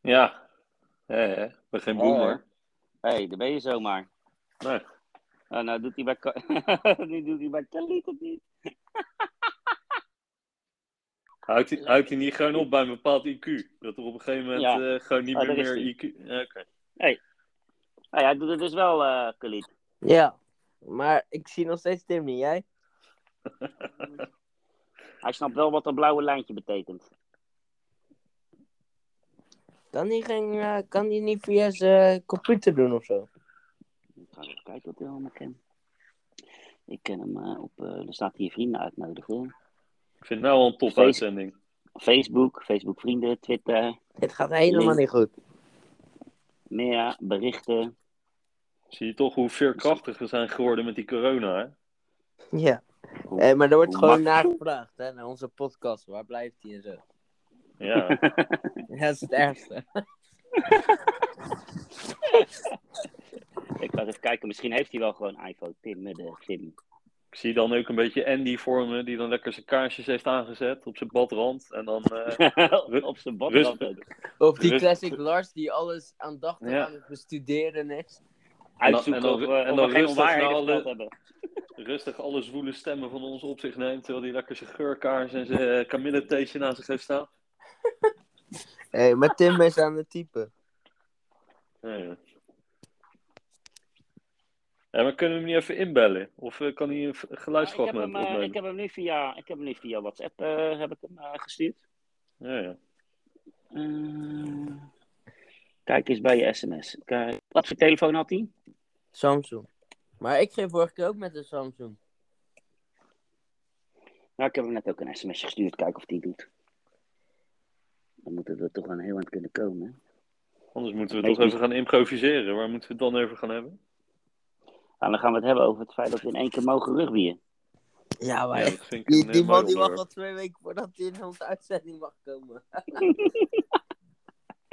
Ja. Hé. Ik ben geen boomer. Hé, hey, daar ben je zomaar. Nee. Oh, nou doet hij bij, nu doet hij bij Khalid het niet. Houdt hij, houdt hij niet gewoon op bij een bepaald IQ? Dat er op een gegeven moment Ja. eh, gewoon niet Oh, meer, meer hij. IQ... Oké. Nou, hij doet het dus wel, eh Khalid. Ja, maar ik zie nog steeds Tim niet, jij? Hij snapt wel wat dat blauwe lijntje betekent. Kan hij, geen, eh, kan hij niet via zijn computer doen of zo? Ik ga even kijken wat hij allemaal ken. Ik ken hem eh, op, eh, er staat hier vrienden uitnodigen. Ik vind het nou al een topuitzending. Facebook, Facebook vrienden, Twitter, Het gaat helemaal Link. niet goed. meer berichten. Zie je toch hoe veerkrachtig we zijn geworden met die corona, hè? Ja. Hoe- Eh, maar er wordt hoe gewoon nagevraagd, hè, naar onze podcast. Waar blijft hij en zo? Ja. Dat is het ergste. Ik ga even kijken, misschien heeft hij wel gewoon een iPhone. Tim, met de Tim. Ik zie dan ook een beetje Andy voor me, die dan lekker zijn kaarsjes heeft aangezet op zijn badrand. En dan... eh, Op zijn bad. Rust- Of die Rust- classic Lars die alles aandachtig Ja. aan het bestuderen is. Uitzoeken En dan- en dan- en of dan we geen rustig alle- hebben. rustig alle zwoele stemmen van ons op zich neemt, terwijl hij lekker zijn geurkaars en zijn uh, kamilletheetje naast zich heeft staan. Hé, hey, maar Tim is aan het typen. Ja, ja. Ja, maar kunnen we hem niet even inbellen? Of eh, kan hij een ik, heb geluidsfragment hem, eh, opnemen? ik heb hem nu via, ik heb hem nu via WhatsApp eh, heb ik hem, eh, gestuurd. Ja, ja. Eh, kijk eens bij je sms. Kijk, wat voor telefoon had hij? Samsung. Maar ik ging vorige keer ook met een Samsung. Nou, ik heb hem net ook een sms gestuurd. Kijken of hij het doet. Dan moeten we er toch aan heel eind kunnen komen. hè? Anders moeten we Nee, toch niet. even gaan improviseren. Waar moeten we het dan over gaan hebben? Nou, dan gaan we het hebben over het feit dat we in één keer mogen rugbyen. Ja, maar Ja, die, een die man die wacht al twee weken voordat hij in onze uitzending mag komen.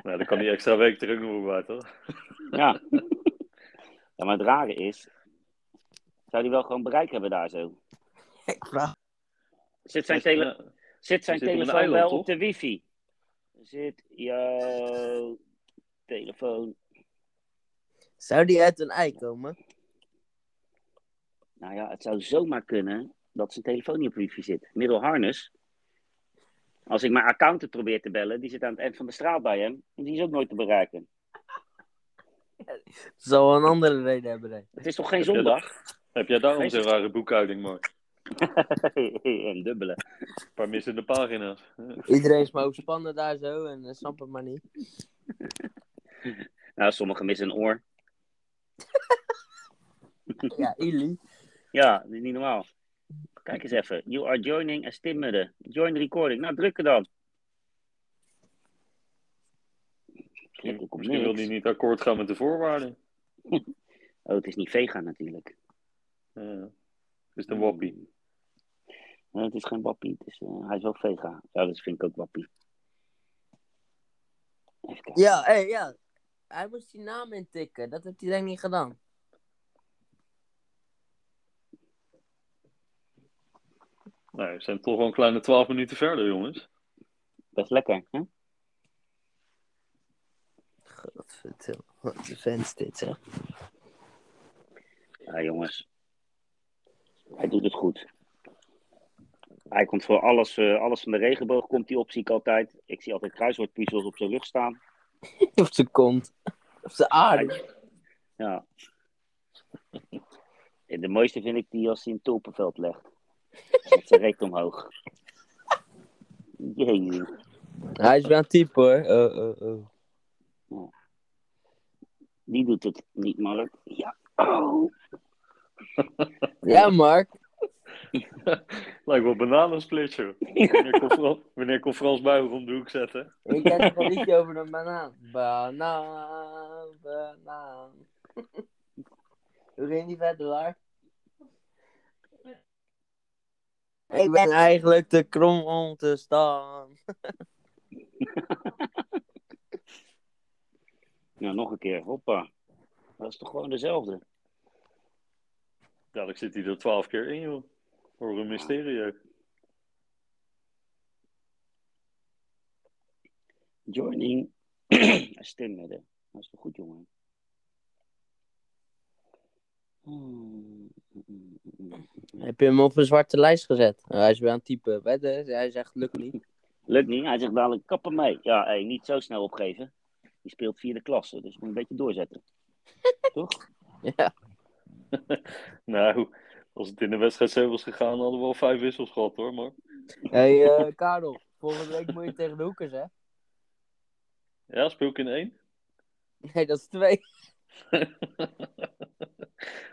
Nou, dan kan die extra week er ook nog bij, toch? Ja. ja, maar het rare is... Zou hij wel gewoon bereik hebben daar zo? Ik vraag. Zit zijn, tele Ja, zit zijn zit een telefoon eiland, wel toch? op de wifi? Zit jouw telefoon... Zou die uit een ei komen? Nou ja, het zou zomaar kunnen dat zijn telefoon niet op wifi zit. Middel harness. Als ik mijn accountant probeer te bellen, die zit aan het eind van de straat bij hem. En die is ook nooit te bereiken. Zal een andere reden hebben. hè. Het is toch geen Heb jij zondag? Heb jij daarom Nee, zo'n rare boekhouding, Mark? een dubbele. Een paar missende pagina's. Iedereen is maar overspannen daar zo en uh, snap het maar niet. Nou, sommigen missen een oor. Ja, Ili. Ja, dat is niet normaal. Kijk eens even. You are joining as Tim Mudde. Join the recording. Nou, drukken dan. Misschien wil hij niet akkoord gaan met de voorwaarden. Oh, het is niet vegan natuurlijk. Ja. Is het een wappie? Nee, het is geen wappie. Het is, eh, hij is wel vega. Ja, dat vind ik ook wappie. Ja, hey, ja. Hij moest die naam intikken. Dat heeft hij denk ik niet gedaan. Nou, we zijn toch wel een kleine 12 minuten verder, jongens. Best lekker, hè? Godverdomme. Wat een fans dit, zeg. Ja, jongens. Hij doet het goed. Hij komt voor alles, eh, alles van de regenboog komt hij op, zie ik altijd. Ik zie altijd kruiswoordpuzzels op zijn rug staan. Op zijn kont. Op zijn aarde. Ja. En De mooiste vind ik die als hij een tulpenveld legt. Met zijn reet omhoog. Jezus. Hij is wel een type hoor. Oh, oh, oh. Die doet het niet, Mark. Ja. Oh. Ja, Mark. Lijkt wel bananensplitje. Wanneer komt Frans, Buijer om de hoek zetten? Ik ken nog een liedje over een banaan. Banaan, banaan. Hoe ging die verder, Lar? Ik ben eigenlijk te krom om te staan. Nou, nog een keer. Hoppa. Dat is toch gewoon dezelfde. Dadelijk zit hij er 12 keer in, joh. Voor een mysterie. Joining Stimmidden. Dat is toch goed, jongen. Hmm, mm, mm, mm. Heb je hem op een zwarte lijst gezet? Nou, hij is weer aan het typen. Hij zegt lukt niet. Lukt niet. Hij zegt dadelijk kappen mee. Ja, hey, niet zo snel opgeven. Die speelt vierde klasse, dus moet een beetje doorzetten. Toch? Ja. Nou, als het in de wedstrijd zo was gegaan, hadden we al vijf wissels gehad hoor. Maar Hé, hey, Karel. Volgende week moet je tegen de hoekers, hè? ja, speel ik in één. Nee, dat is twee.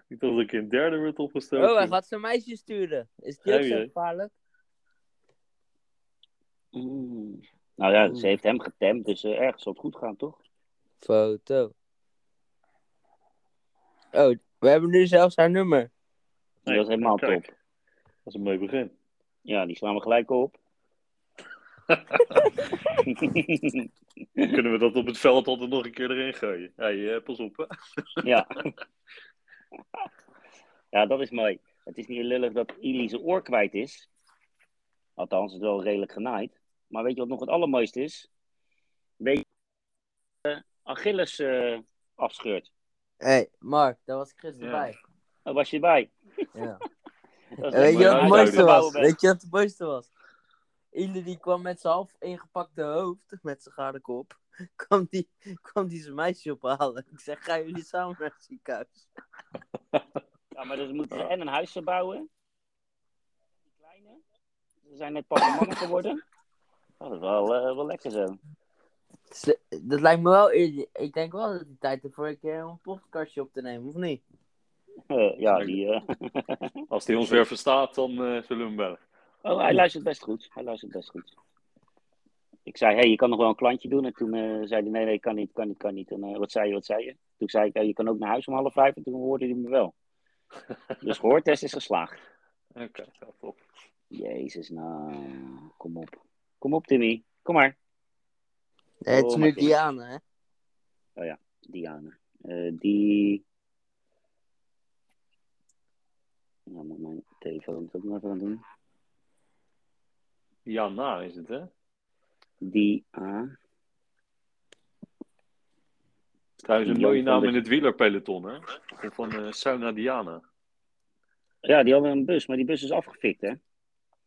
ik dacht dat ik in derde werd opgestoken. Oh, hij gaat zijn meisje sturen. Is die ook zo je? gevaarlijk? Mm. Nou ja, ze heeft hem getemd, dus eh, ergens zal het goed gaan, toch? Foto. Oh, we hebben nu zelfs haar nummer. Dat is helemaal kijk. top. Dat is een mooi begin. Ja, die slaan we gelijk op. Kunnen we dat op het veld altijd nog een keer erin gooien? Hey, eh, pas op hè. ja. ja, dat is mooi. Het is niet lullig dat Ili zijn oor kwijt is. Althans, het is wel redelijk genaaid. Maar weet je wat nog het allermooiste is? Weet je, uh, Achilles eh, afscheurt. Hé, hey, Mark, daar was ik gisteren Ja. bij. Daar was je bij. Ja. En weet je wat het mooiste was? Weet je wat het mooiste was? Die kwam met zijn half ingepakte hoofd, met zijn gare kop, kwam die, kwam die zijn meisje ophalen. Ik zeg, gaan jullie samen naar het ziekenhuis? Ja, maar dan moeten ze en een huis bouwen. Die kleine. Ze zijn net pas een mannen geworden. Oh, dat is wel, eh, wel lekker zo. Dat lijkt me wel eerder. Ik denk wel dat die tijd ervoor een keer een podcastje op te nemen, of niet? Eh, ja, die, eh, Als hij ons weer verstaat, dan eh, zullen we hem bellen. Oh, hij luistert best goed. Hij luistert best goed. Ik zei, hé, hey, je kan nog wel een klantje doen. En toen eh, zei hij, nee, nee, kan niet, kan niet, kan niet. En eh, wat zei je, wat zei je? Toen zei ik, eh, je kan ook naar huis om half vijf. En toen hoorde hij me wel. Dus gehoortest is geslaagd. Oké, ja, top. Jezus, nou, kom op. Kom op, Timmy. Kom maar. Nee, het is Oh, nu. Diana, hè? Diana. Eh, die... Ja, moet mijn telefoon het ook nog even aan doen. Jana is het, hè? Die... ah, Trouwens, een mooie naam in het wielerpeloton, hè? Van eh, Sauna Diana. Ja, die hadden een bus, maar die bus is afgefikt, hè?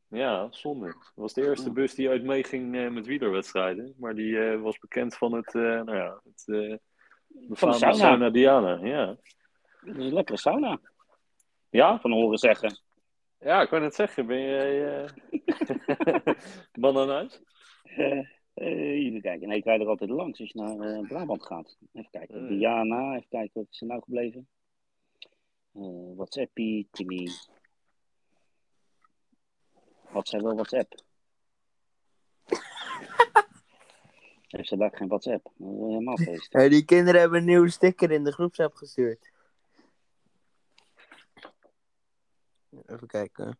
Ja, zonde. Dat was de eerste bus die uit meeging eh, met wielerwedstrijden. Maar die eh, was bekend van het, eh nou ja, het befaamde sauna. sauna. Diana. Ja. Dat is een lekkere sauna, ja? van horen zeggen. Ja, ik kan het zeggen. Ben jij eh bananuit? Eh, eh, even kijken. Nee, ik rijd er altijd langs als je naar eh, Brabant gaat. Even kijken. Diana, even kijken. Wat is er nou gebleven? Eh WhatsAppie, Timmy. Wat zijn wel WhatsApp? Heeft ze daar geen WhatsApp? Dat helemaal feest. Hey, die kinderen hebben een nieuwe sticker in de groepsapp gestuurd. Even kijken.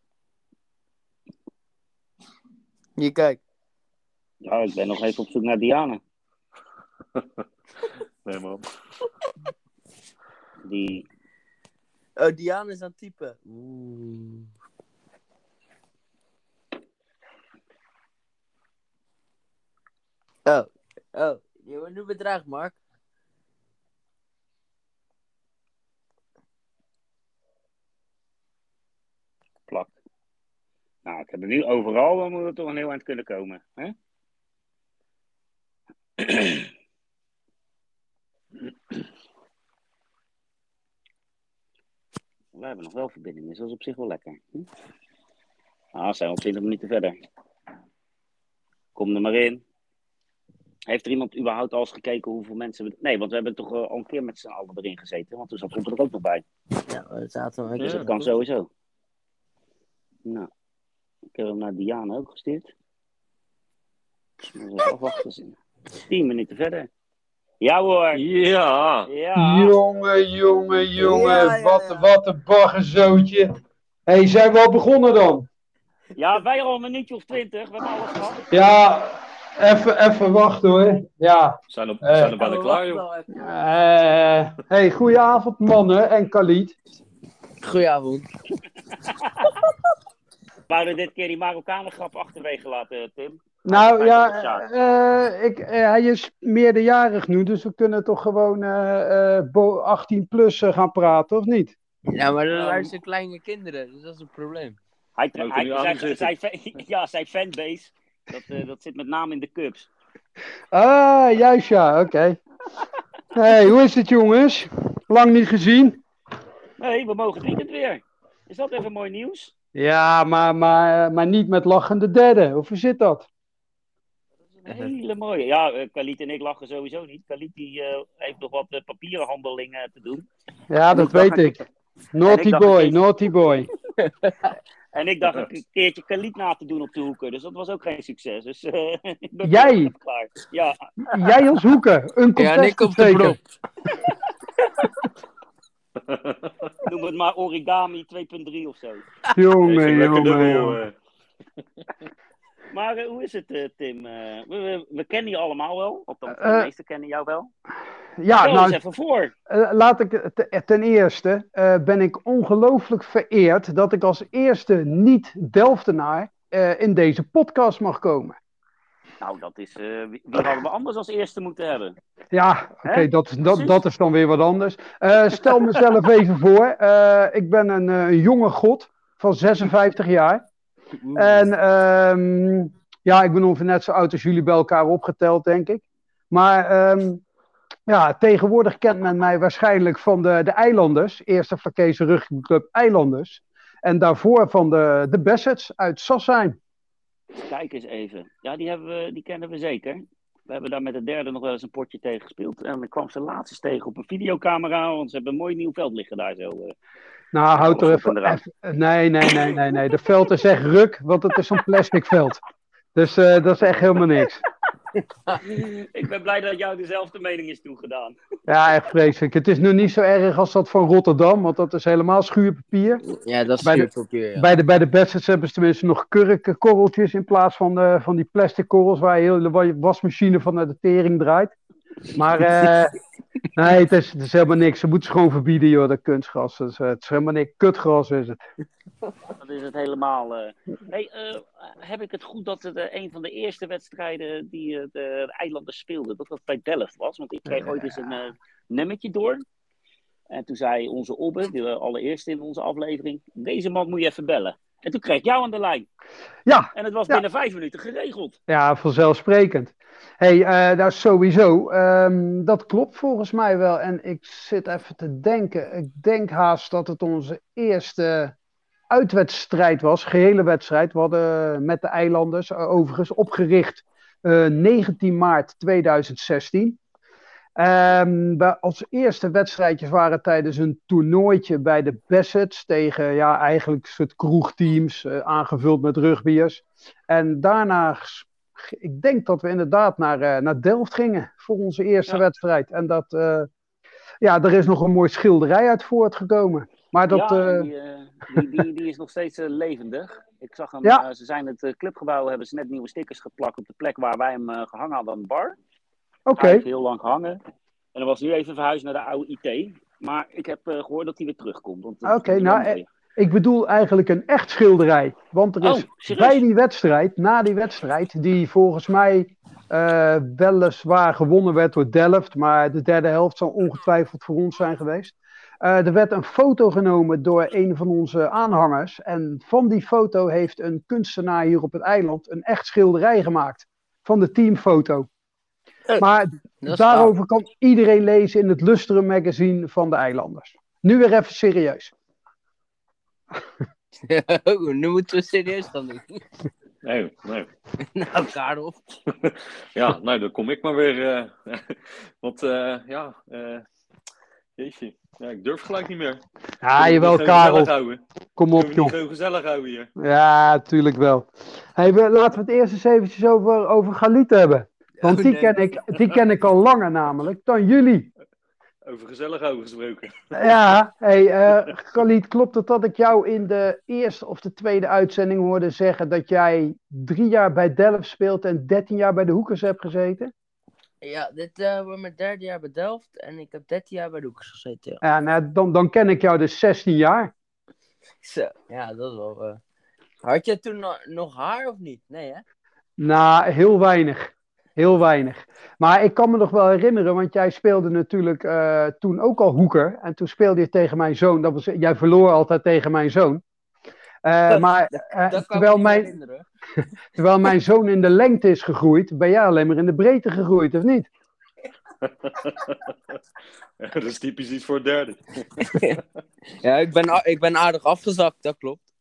Hier, kijk. Ja, ik ben nog even op zoek naar Diana. Nee, man. Die, Oh, Diana is aan het typen. Oeh. Oh, oh. Je wordt nu bedreigd, Mark. Plak. Nou, ik heb er nu overal, dan moet het toch een heel eind kunnen komen. Hè? We hebben nog wel verbinding, dus dat is op zich wel lekker. Hm? Ah, zijn we al 20 minuten verder. Kom er maar in. Heeft er iemand überhaupt al eens gekeken hoeveel mensen we... Nee, want we hebben toch eh, al een keer met z'n allen erin gezeten. Want toen zat Rob er ook nog bij. Ja, we zaten we Dus dat kan goed. sowieso. Nou, ik heb hem naar Diana ook gestuurd. Dus afwachten. 10 minuten verder. Ja hoor. Ja. Ja. Jongen, jongen, jongen. Ja, ja, wat, ja. wat een baggerzootje. Hé, hey, zijn we al begonnen dan? Ja, wij al een minuutje of twintig. We hebben alles gehad. Ja, even, even wachten hoor. Ja. We zijn, op, Eh. zijn er bijna Oh, klaar, joh. Eh hey, goedenavond mannen en Khalid. Goedenavond. We wouden dit keer die Marokkanen grap achterwege laten, Tim. Nou ja, eh, ik, eh, hij is meerderjarig nu, dus we kunnen toch gewoon eh, eh, bo- 18 plus eh, gaan praten, of niet? Ja, maar dan Ja. luisteren kleine kinderen, dus dat is een probleem. Hij, hij, nu zijn, zijn, ja, zijn fanbase, dat, eh, dat zit met name in de Cubs. Ah, juist ja, oké. Hey, hoe is het jongens? Lang niet gezien. Nee, we mogen het weekend weer. Is dat even mooi nieuws? Ja, maar, maar, maar niet met lachende derde. Hoe zit dat? Een hele mooie. Ja, eh, Khalid en ik lachen sowieso niet. Khalid die, eh, heeft nog wat eh, papierenhandelingen te doen. Ja, dat dacht weet ik. Naughty boy, naughty boy. En ik dacht een keertje Khalid na te doen op de hoeken. Dus dat was ook geen succes. Dus eh, Jij? klaar. Ja, Jij als hoeken, een Ja, en ik op de. noem het maar origami 2.3 of zo. Jongen, jongen, jongen. Maar eh, hoe is het, eh, Tim? Eh, we, we, we kennen je allemaal wel. Althans, de meesten kennen jou wel. Ja, Stel eens nou, even voor. Laat ik te- ten eerste eh, ben ik ongelooflijk vereerd dat ik als eerste niet-Delftenaar eh, in deze podcast mag komen. Nou, dat is. eh, wie, wie hadden we anders als eerste moeten hebben? Ja, oké, dat, dat, dat is dan weer wat anders. Eh, stel mezelf even voor. eh, ik ben een jonge god van 56 jaar. En ehm, ja, ik ben ongeveer net zo oud als jullie bij elkaar opgeteld, denk ik. Maar ehm, ja, tegenwoordig kent men mij waarschijnlijk van de, de Eilanders. Eerste Vlakese rugbyclub Eilanders. En daarvoor van de, de Bassets uit Sassijn. Kijk eens even. Ja, die, hebben we, die kennen we zeker. We hebben daar met de derde nog wel eens een potje tegen gespeeld. En ik kwam ze laatst eens tegen op een videocamera. Want ze hebben een mooi nieuw veld liggen daar zo. eh. Nou, houd er even... Nee, nee, nee, nee, nee. De veld is echt ruk, want het is zo'n plastic veld. Dus eh, dat is echt helemaal niks. ik ben blij dat jou dezelfde mening is toegedaan. Ja, echt vreselijk. Het is nu niet zo erg als dat van Rotterdam, want dat is helemaal schuurpapier. Ja, dat is Bij de- schuurpapier, ja. Bij de, bij de Bassets hebben ze tenminste nog kurkenkorreltjes in plaats van, eh, van die plastic korrels waar je heel de wa- wasmachine van naar de tering draait. Maar eh, nee, het is, helemaal niks. Ze moeten ze gewoon verbieden, joh, dat kunstgras. Eh, het is helemaal niks. Kutgras is het. Dat is het helemaal. eh. Heb ik het goed dat het een van de eerste wedstrijden die de, de Eilanders speelden, dat dat bij Delft was? Want ik kreeg ooit eens een nummertje door. En toen zei onze Obbe, de allereerste in onze aflevering, deze man moet je even bellen. En toen kreeg ik jou aan de lijn. Ja, En het was Ja. binnen vijf minuten geregeld. Ja, vanzelfsprekend. hey, eh nou sowieso. ehm, dat klopt volgens mij wel. En ik zit even te denken. Ik denk haast dat het onze eerste uitwedstrijd was. Gehele wedstrijd. We hadden met de eilanders eh, overigens opgericht eh, 19 maart 2016. Ehm, we- als eerste wedstrijdjes waren tijdens een toernooitje bij de Bassets tegen ja, eigenlijk soort kroegteams, eh, aangevuld met rugbyers. En daarna, ik denk dat we inderdaad naar, eh, naar Delft gingen voor onze eerste Ja. wedstrijd. En dat, eh, ja, er is nog een mooi schilderij uit voortgekomen. Maar dat, ja, die, die, die, die is nog steeds levendig. Ik zag hem, Ja. ze zijn het clubgebouw, hebben ze net nieuwe stickers geplakt op de plek waar wij hem eh, gehangen hadden aan de bar. Hij heeft heel lang gehangen. En dan was nu even verhuisd naar de oude IT. Maar ik heb eh, gehoord dat hij weer terugkomt. dat Oké, is nou, mooi. Ik bedoel eigenlijk een echt schilderij. Want er is Oh, serieus? bij die wedstrijd, na die wedstrijd, die volgens mij eh, weliswaar gewonnen werd door Delft, maar de derde helft zal ongetwijfeld voor ons zijn geweest. Eh, er werd een foto genomen door een van onze aanhangers. En van die foto heeft een kunstenaar hier op het eiland een echt schilderij gemaakt. Van de teamfoto. Eh, Maar daarover kan iedereen lezen in het Lustrum magazine van de eilanders. Nu weer even serieus. Oh, nu moeten we serieus gaan doen. Nee, nee. nou, Karel. Ja, nou, dan kom ik maar weer. eh, want eh, ja, eh jeetje. Ja, ik durf gelijk niet meer. Ja, jawel, Kunnen we niet zo gezellig Karel. Kom op, joh. niet zo gezellig houden hier? Ja, tuurlijk wel. Hey, we, laten we het eerst eens eventjes over, over Galit hebben. Want Oh, die, nee. ken ik, die ken ik al langer namelijk dan jullie. Over gezellig houden gesproken. Ja, hey, eh Galit, klopt het dat ik jou in de eerste of de tweede uitzending hoorde zeggen dat jij drie jaar bij Delft speelt en dertien jaar bij de Hoekers hebt gezeten? Ja, dit eh, wordt mijn derde jaar bij Delft en ik heb 13 jaar bij de Hoekers gezeten. Ja. Ja, nou, dan, dan ken ik jou dus 16 jaar. Zo, ja, dat is wel. eh. Had je toen no- nog haar of niet? Nee, hè? Nou, heel weinig. Heel weinig. Maar ik kan me nog wel herinneren, want jij speelde natuurlijk eh, toen ook al hoeker. En toen speelde je tegen mijn zoon. Dat was, jij verloor altijd tegen mijn zoon. Eh, maar eh, Dat kan terwijl, mijn, terwijl mijn zoon in de lengte is gegroeid, ben jij alleen maar in de breedte gegroeid, of niet? Ja, dat is typisch iets voor derde. Ja, ik ben, ik ben aardig afgezakt, dat klopt.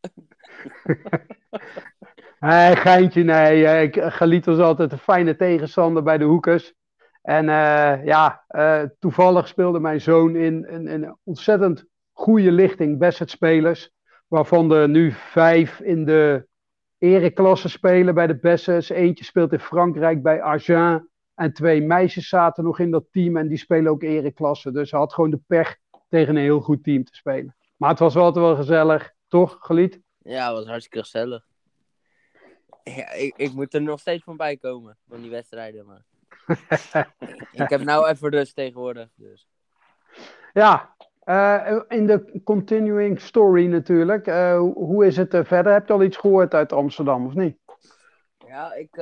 Nee, geintje, nee. eh, ik- Galit was altijd een fijne tegenstander bij de hoekers. En eh, ja, eh, toevallig speelde mijn zoon in, een ontzettend goede lichting best spelers. Waarvan er nu vijf in de ereklasse spelen bij de Bessers. Eentje speelt in Frankrijk bij Agen. En twee meisjes zaten nog in dat team en die spelen ook ereklasse. Dus hij had gewoon de pech tegen een heel goed team te spelen. Maar het was wel altijd wel gezellig, toch, Galit? Ja, het was hartstikke gezellig. Ja, ik, ik moet er nog steeds van bij komen, van die wedstrijden. Maar... ik heb nou even rust tegenwoordig. Dus. Ja, eh, in de continuing story natuurlijk. eh, hoe is het eh, verder? Heb je al iets gehoord uit Amsterdam of niet? Ja, ik,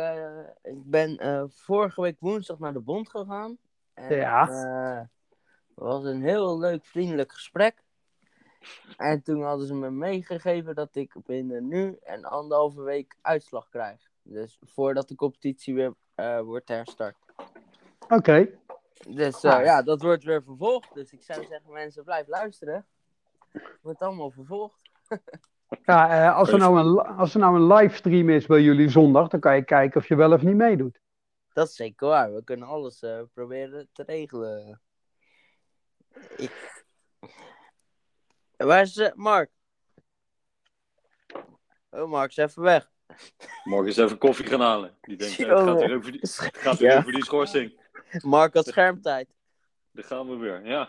ik ben vorige week woensdag naar de bond gegaan. En, Ja. het was een heel leuk, vriendelijk gesprek. En toen hadden ze me meegegeven dat ik binnen nu en anderhalve week uitslag krijg. Dus voordat de competitie weer eh, wordt herstart. Oké, Dus eh, Ah. ja, dat wordt weer vervolgd. Dus ik zou zeggen, mensen, blijf luisteren. Het wordt allemaal vervolgd. ja, eh, als, er nou een, als er nou een livestream is bij jullie zondag, dan kan je kijken of je wel of niet meedoet. Dat is zeker waar. We kunnen alles proberen te regelen. Ik... Waar is Mark? Oh, Mark is even weg. Morgen eens even koffie gaan halen. Die denkt, eh, het gaat weer over die, het gaat weer Ja. over die schorsing. Mark had schermtijd. Daar gaan we weer, ja.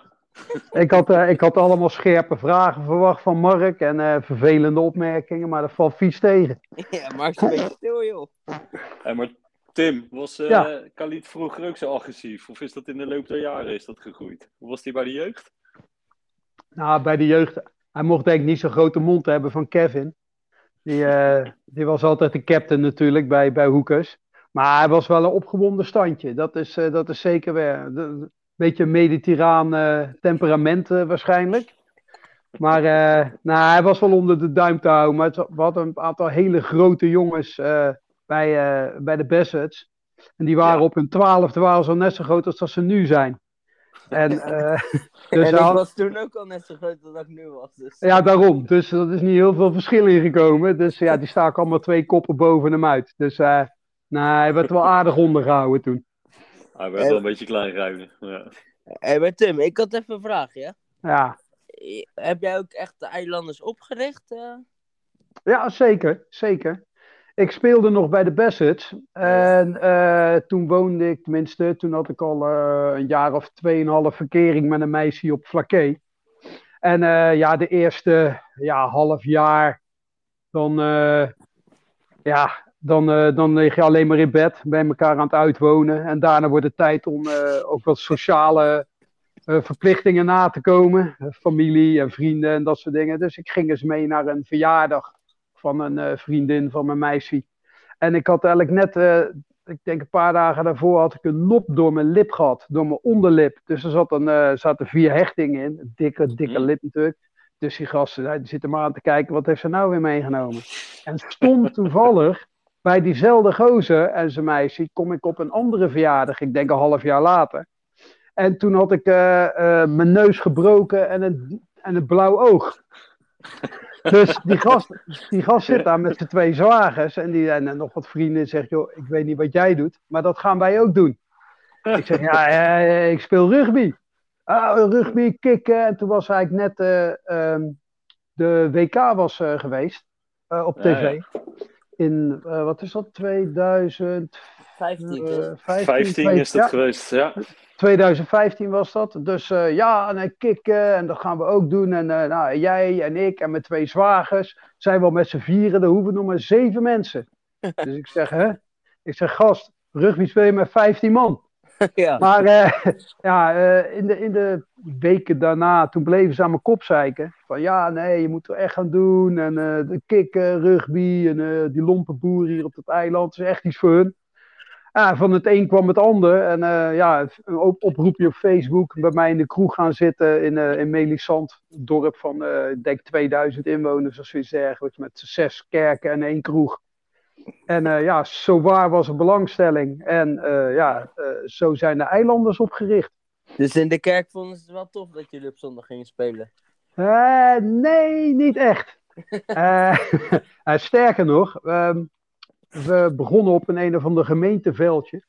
Ik had, eh, ik had allemaal scherpe vragen verwacht van Mark en eh, vervelende opmerkingen, maar dat valt vies tegen. ja, Mark is een beetje stil, joh. Hey, maar Tim, was eh Ja. Khalid vroeger ook zo agressief? Of is dat in de loop der jaren is dat gegroeid? Hoe was die bij de jeugd? Nou, bij de jeugd, hij mocht denk ik niet zo'n grote mond hebben van Kevin. Die, eh, die was altijd de captain natuurlijk bij, bij Hoekers. Maar hij was wel een opgewonden standje. Dat is, eh, dat is zeker weer. Een beetje een mediterraan eh, temperament waarschijnlijk. Maar nou, hij was wel onder de duim te houden. Maar het, we hadden een aantal hele grote jongens bij, bij de Bassets. En die waren Ja. op hun twaalfde waren ze al net zo groot als dat ze nu zijn. En, eh, dus en hij ik had- was toen ook al net zo groot als ik nu was. Dus. ja, daarom. Dus er is niet heel veel verschil in gekomen. Dus ja, die staken allemaal twee koppen boven hem uit. Dus eh nou, hij werd wel aardig ondergehouden toen. Hij werd Eh, wel een beetje klein Ja. Hé, maar Tim, ik had even een vraag, ja? Ja, Heb jij ook echt de eilanders opgericht? eh? ja zeker. Zeker. Ik speelde nog bij de Bassets. En eh, toen woonde ik, tenminste, toen had ik al eh, een jaar of tweeënhalf verkering met een meisje op Flaké. En eh, ja, de eerste ja, half jaar, dan, ja, dan, dan lig je alleen maar in bed, bij elkaar aan het uitwonen. En daarna wordt het tijd om ook wat sociale verplichtingen na te komen. Familie en vrienden en dat soort dingen. Dus ik ging eens mee naar een verjaardag van een eh, vriendin van mijn meisje. En ik had eigenlijk net, eh, ik denk een paar dagen daarvoor, had ik een nop door mijn lip gehad. Door mijn onderlip. Dus er zat een, eh, zaten vier hechtingen in. Een dikke, dikke Mm. lip natuurlijk. Dus die gasten, die zitten maar aan te kijken, wat heeft ze nou weer meegenomen? En stond toevallig bij diezelfde gozer en zijn meisje, kom ik op een andere verjaardag, ik denk een half jaar later. En toen had ik mijn neus gebroken en een, en een blauw oog. Dus die gast, die gast zit daar met zijn twee zwagers en, die, en nog wat vrienden zegt, joh, ik weet niet wat jij doet, maar dat gaan wij ook doen. Ik zeg, ja, eh, ik speel rugby. Ah, rugby, kicken. En toen was eigenlijk net eh, ehm, de WK was eh, geweest eh, op tv. ja. In, wat is dat, 2015? 15. eh, 15 is dat ja, geweest, ja. 2015 was dat. Dus eh, ja, en ik kicken en dat gaan we ook doen. En eh, nou, jij en ik en mijn twee zwagers zijn wel met z'n vieren. Er hoeven nog maar zeven mensen. Dus ik zeg, hè? Ik zeg, gast, rugby speel je met 15 man. ja. Maar eh, ja, eh, in, de, in de weken daarna, toen bleven ze aan mijn kop zeiken. Van ja, nee, je moet er echt gaan doen. En eh, de kikken, rugby en eh, die lompe boer hier op het eiland. is echt iets voor hun. Ja, van het een kwam het ander. En eh, ja, een op- oproepje op Facebook. Bij mij in de kroeg gaan zitten in, eh in Melisand. Een dorp van, eh, ik denk 2000 inwoners of zoiets dergelijks. Met zes kerken en één kroeg. En ja, zo waar was er belangstelling. En ja, zo zijn de eilanders opgericht. Dus in de kerk vonden ze het wel tof dat jullie op zondag gingen spelen. Nee, niet echt. Sterker nog, ehm, we begonnen op een een of ander gemeenteveldje.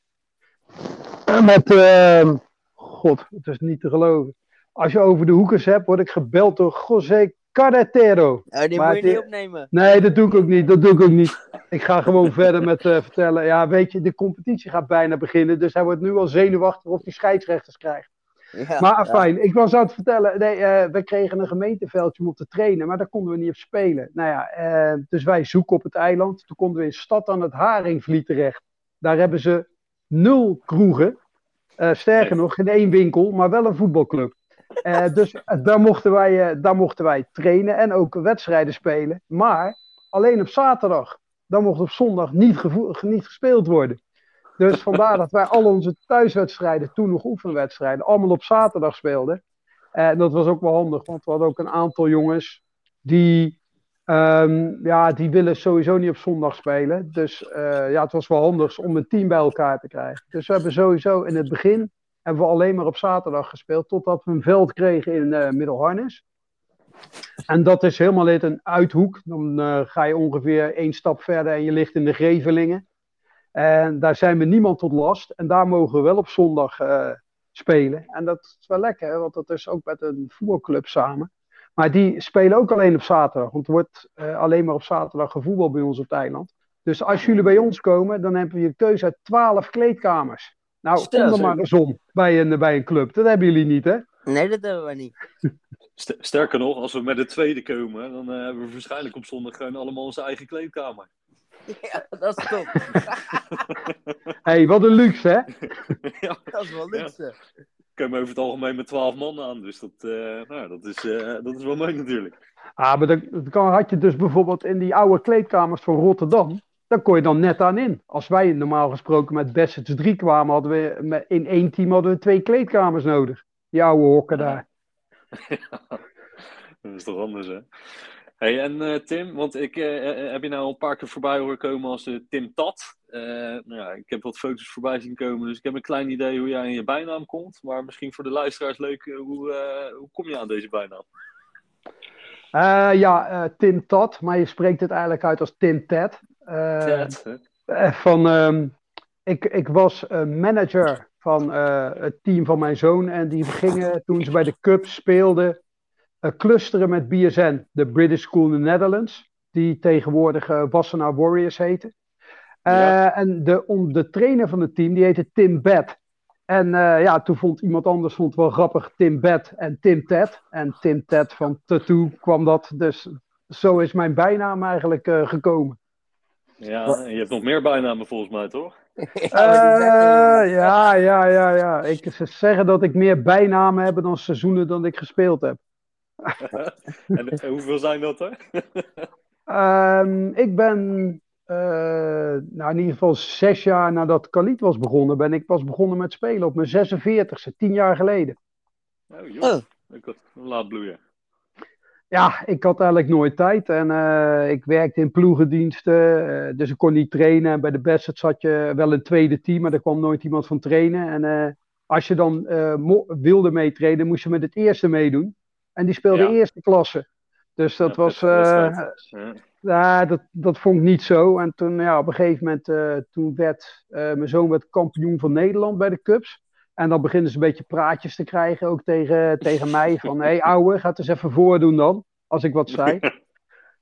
Met, ehm, god, het is niet te geloven. Als je over de hoekers hebt, word ik gebeld door José Carretero. Die Maar moet je niet opnemen. Nee, dat doe ik ook niet. Dat doe ik ook niet. Ik ga gewoon verder met eh, vertellen. Ja, weet je, de competitie gaat bijna beginnen. Dus hij wordt nu al zenuwachtig of hij scheidsrechters krijgt. Ja, Maar ja. fijn, ik was aan het vertellen. Nee, eh, we kregen een gemeenteveldje om op te trainen, maar daar konden we niet op spelen. Nou ja, eh, dus wij zoeken op het eiland. Toen konden we in stad aan het Haringvliet terecht. Daar hebben ze nul kroegen. Eh, sterker nog, geen één winkel, maar wel een voetbalclub. Dus daar, mochten wij, daar mochten wij trainen en ook wedstrijden spelen. Maar alleen op zaterdag. Dan mocht op zondag niet, niet gespeeld worden. Dus vandaar dat wij al onze thuiswedstrijden, toen nog oefenwedstrijden, allemaal op zaterdag speelden. En dat was ook wel handig, want we hadden ook een aantal jongens die, ehm, ja, die willen sowieso niet op zondag spelen. Dus eh, ja, het was wel handig om een team bij elkaar te krijgen. Dus we hebben sowieso in het begin hebben we alleen maar op zaterdag gespeeld, totdat we een veld kregen in eh Middelharnis. En dat is helemaal net een uithoek. Dan eh, ga je ongeveer één stap verder en je ligt in de Grevelingen. En daar zijn we niemand tot last. En daar mogen we wel op zondag eh, spelen. En dat is wel lekker, hè, want dat is ook met een voetbalclub samen. Maar die spelen ook alleen op zaterdag. Want er wordt eh, alleen maar op zaterdag gevoetbald bij ons op het eiland. Dus als jullie bij ons komen, dan hebben we je keuze uit 12 kleedkamers. Nou, Stel, kom er maar eens om bij een, bij een club. Dat hebben jullie niet, hè? Nee, dat hebben we niet. St- Sterker nog, als we met de tweede komen, dan eh, hebben we waarschijnlijk op zondag gewoon allemaal onze eigen kleedkamer. Ja, dat is top. Hé, hey, wat een luxe, hè? ja, Dat is wel luxe. komen over het algemeen met 12 man aan, dus dat, eh, nou, dat, is, eh, dat is wel mooi natuurlijk. Ah, maar dat, dat kan, had je dus bijvoorbeeld in die oude kleedkamers van Rotterdam. Daar kon je dan net aan in. Als wij normaal gesproken met Bassets 3 kwamen, hadden we met- in één team hadden we twee kleedkamers nodig. Die oude hokken daar. Dat is toch anders, hè? Hey, en eh, Tim, want ik eh, eh, heb je nou al een paar keer voorbij horen komen als eh, Tim Tat. Nou ja, ik heb wat foto's voorbij zien komen, dus ik heb een klein idee hoe jij in je bijnaam komt. Maar misschien voor de luisteraars leuk, hoe, hoe kom je aan deze bijnaam? Ja, Tim Tat, maar je spreekt het eigenlijk uit als Tim Ted. Ted, van, ehm, ik, ik was manager van het team van mijn zoon. En die gingen toen ze bij de Cup speelden clusteren met BSN, de British School in the Netherlands. Die tegenwoordig eh Wassenaar Warriors heten. Eh, Ja. En de, om, de trainer van het team, die heette Tim Bed. En eh, ja, toen vond iemand anders vond het wel grappig Tim Bed en Tim Ted. En Tim Ted van Tattoo kwam dat. Dus zo is mijn bijnaam eigenlijk eh, gekomen. Ja, je hebt nog meer bijnamen volgens mij, toch? Eh, ja, ja, ja, ja. Ik ze zeggen dat ik meer bijnamen heb dan seizoenen dan ik gespeeld heb. En hoeveel zijn dat er? Ehm, ik ben, eh, nou in ieder geval zes jaar nadat Khalid was begonnen, ben ik pas begonnen met spelen op mijn 46e, tien jaar geleden. Oh, joh. Oh. Ik had laat bloeien. Ja, ik had eigenlijk nooit tijd en eh, ik werkte in ploegendiensten, eh, dus ik kon niet trainen. En bij de Bassett zat je wel een tweede team, maar er kwam nooit iemand van trainen. En eh, als je dan eh, mo- wilde meetrainen, moest je met het eerste meedoen. En die speelde Ja. eerste klasse. Dus dat Ja, was, eh. Ja. dat, dat vond ik niet zo. En toen, ja, op een gegeven moment, eh, toen werd eh, mijn zoon werd kampioen van Nederland bij de Cups. En dan beginnen ze een beetje praatjes te krijgen, ook tegen, tegen mij. Van, hé hey, ouwe, ga het eens even voordoen dan, als ik wat zei.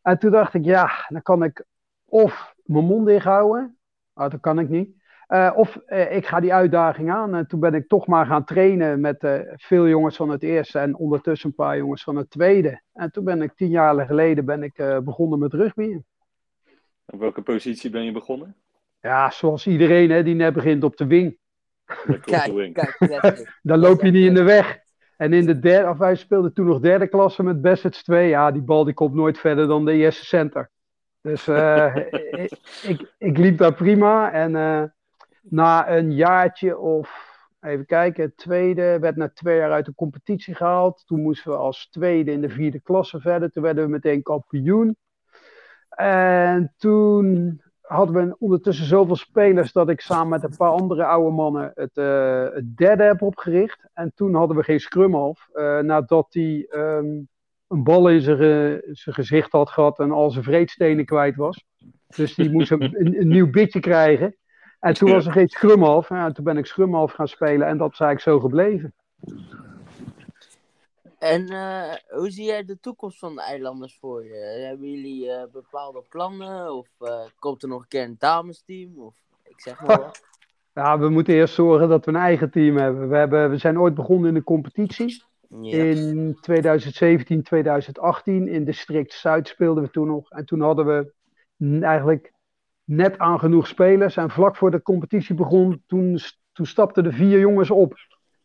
En toen dacht ik, ja, dan kan ik of mijn mond dicht houden. Nou, dat kan ik niet. Eh, of eh, ik ga die uitdaging aan. En toen ben ik toch maar gaan trainen met eh, veel jongens van het eerste en ondertussen een paar jongens van het tweede. En toen ben ik tien jaar geleden ben ik, eh, begonnen met rugby. Op welke positie ben je begonnen? Ja, zoals iedereen hè, die net begint op de wing. Kijk, kijk. Dan loop je niet in de weg. En in de derde, of wij speelden toen nog derde klasse met Bassets 2. Ja, die bal die komt nooit verder dan de eerste center. Dus eh, ik, ik, ik liep daar prima. En eh, na een jaartje of, even kijken, het tweede, werd na twee jaar uit de competitie gehaald. Toen moesten we als tweede in de vierde klasse verder. Toen werden we meteen kampioen. En toen hadden we ondertussen zoveel spelers dat ik samen met een paar andere oude mannen het, eh, het derde heb opgericht. En toen hadden we geen scrum af, eh, nadat hij ehm, een bal in zijn, ge- zijn gezicht had gehad en al zijn vreedstenen kwijt was. Dus die moest een nieuw bitje krijgen. En toen was er geen scrum af. Ja, toen ben ik scrum af gaan spelen en dat is eigenlijk zo gebleven. En eh, hoe zie jij de toekomst van de eilanders voor je? Hebben jullie eh, bepaalde plannen? Of eh, komt er nog een keer een damesteam? Of ik zeg maar wat. Ja, we moeten eerst zorgen dat we een eigen team hebben. We, hebben, we zijn ooit begonnen in de competitie. In 2017, 2018 in district Zuid speelden we toen nog. En toen hadden we eigenlijk net aan genoeg spelers. En vlak voor de competitie begon, toen, toen stapten er vier jongens op.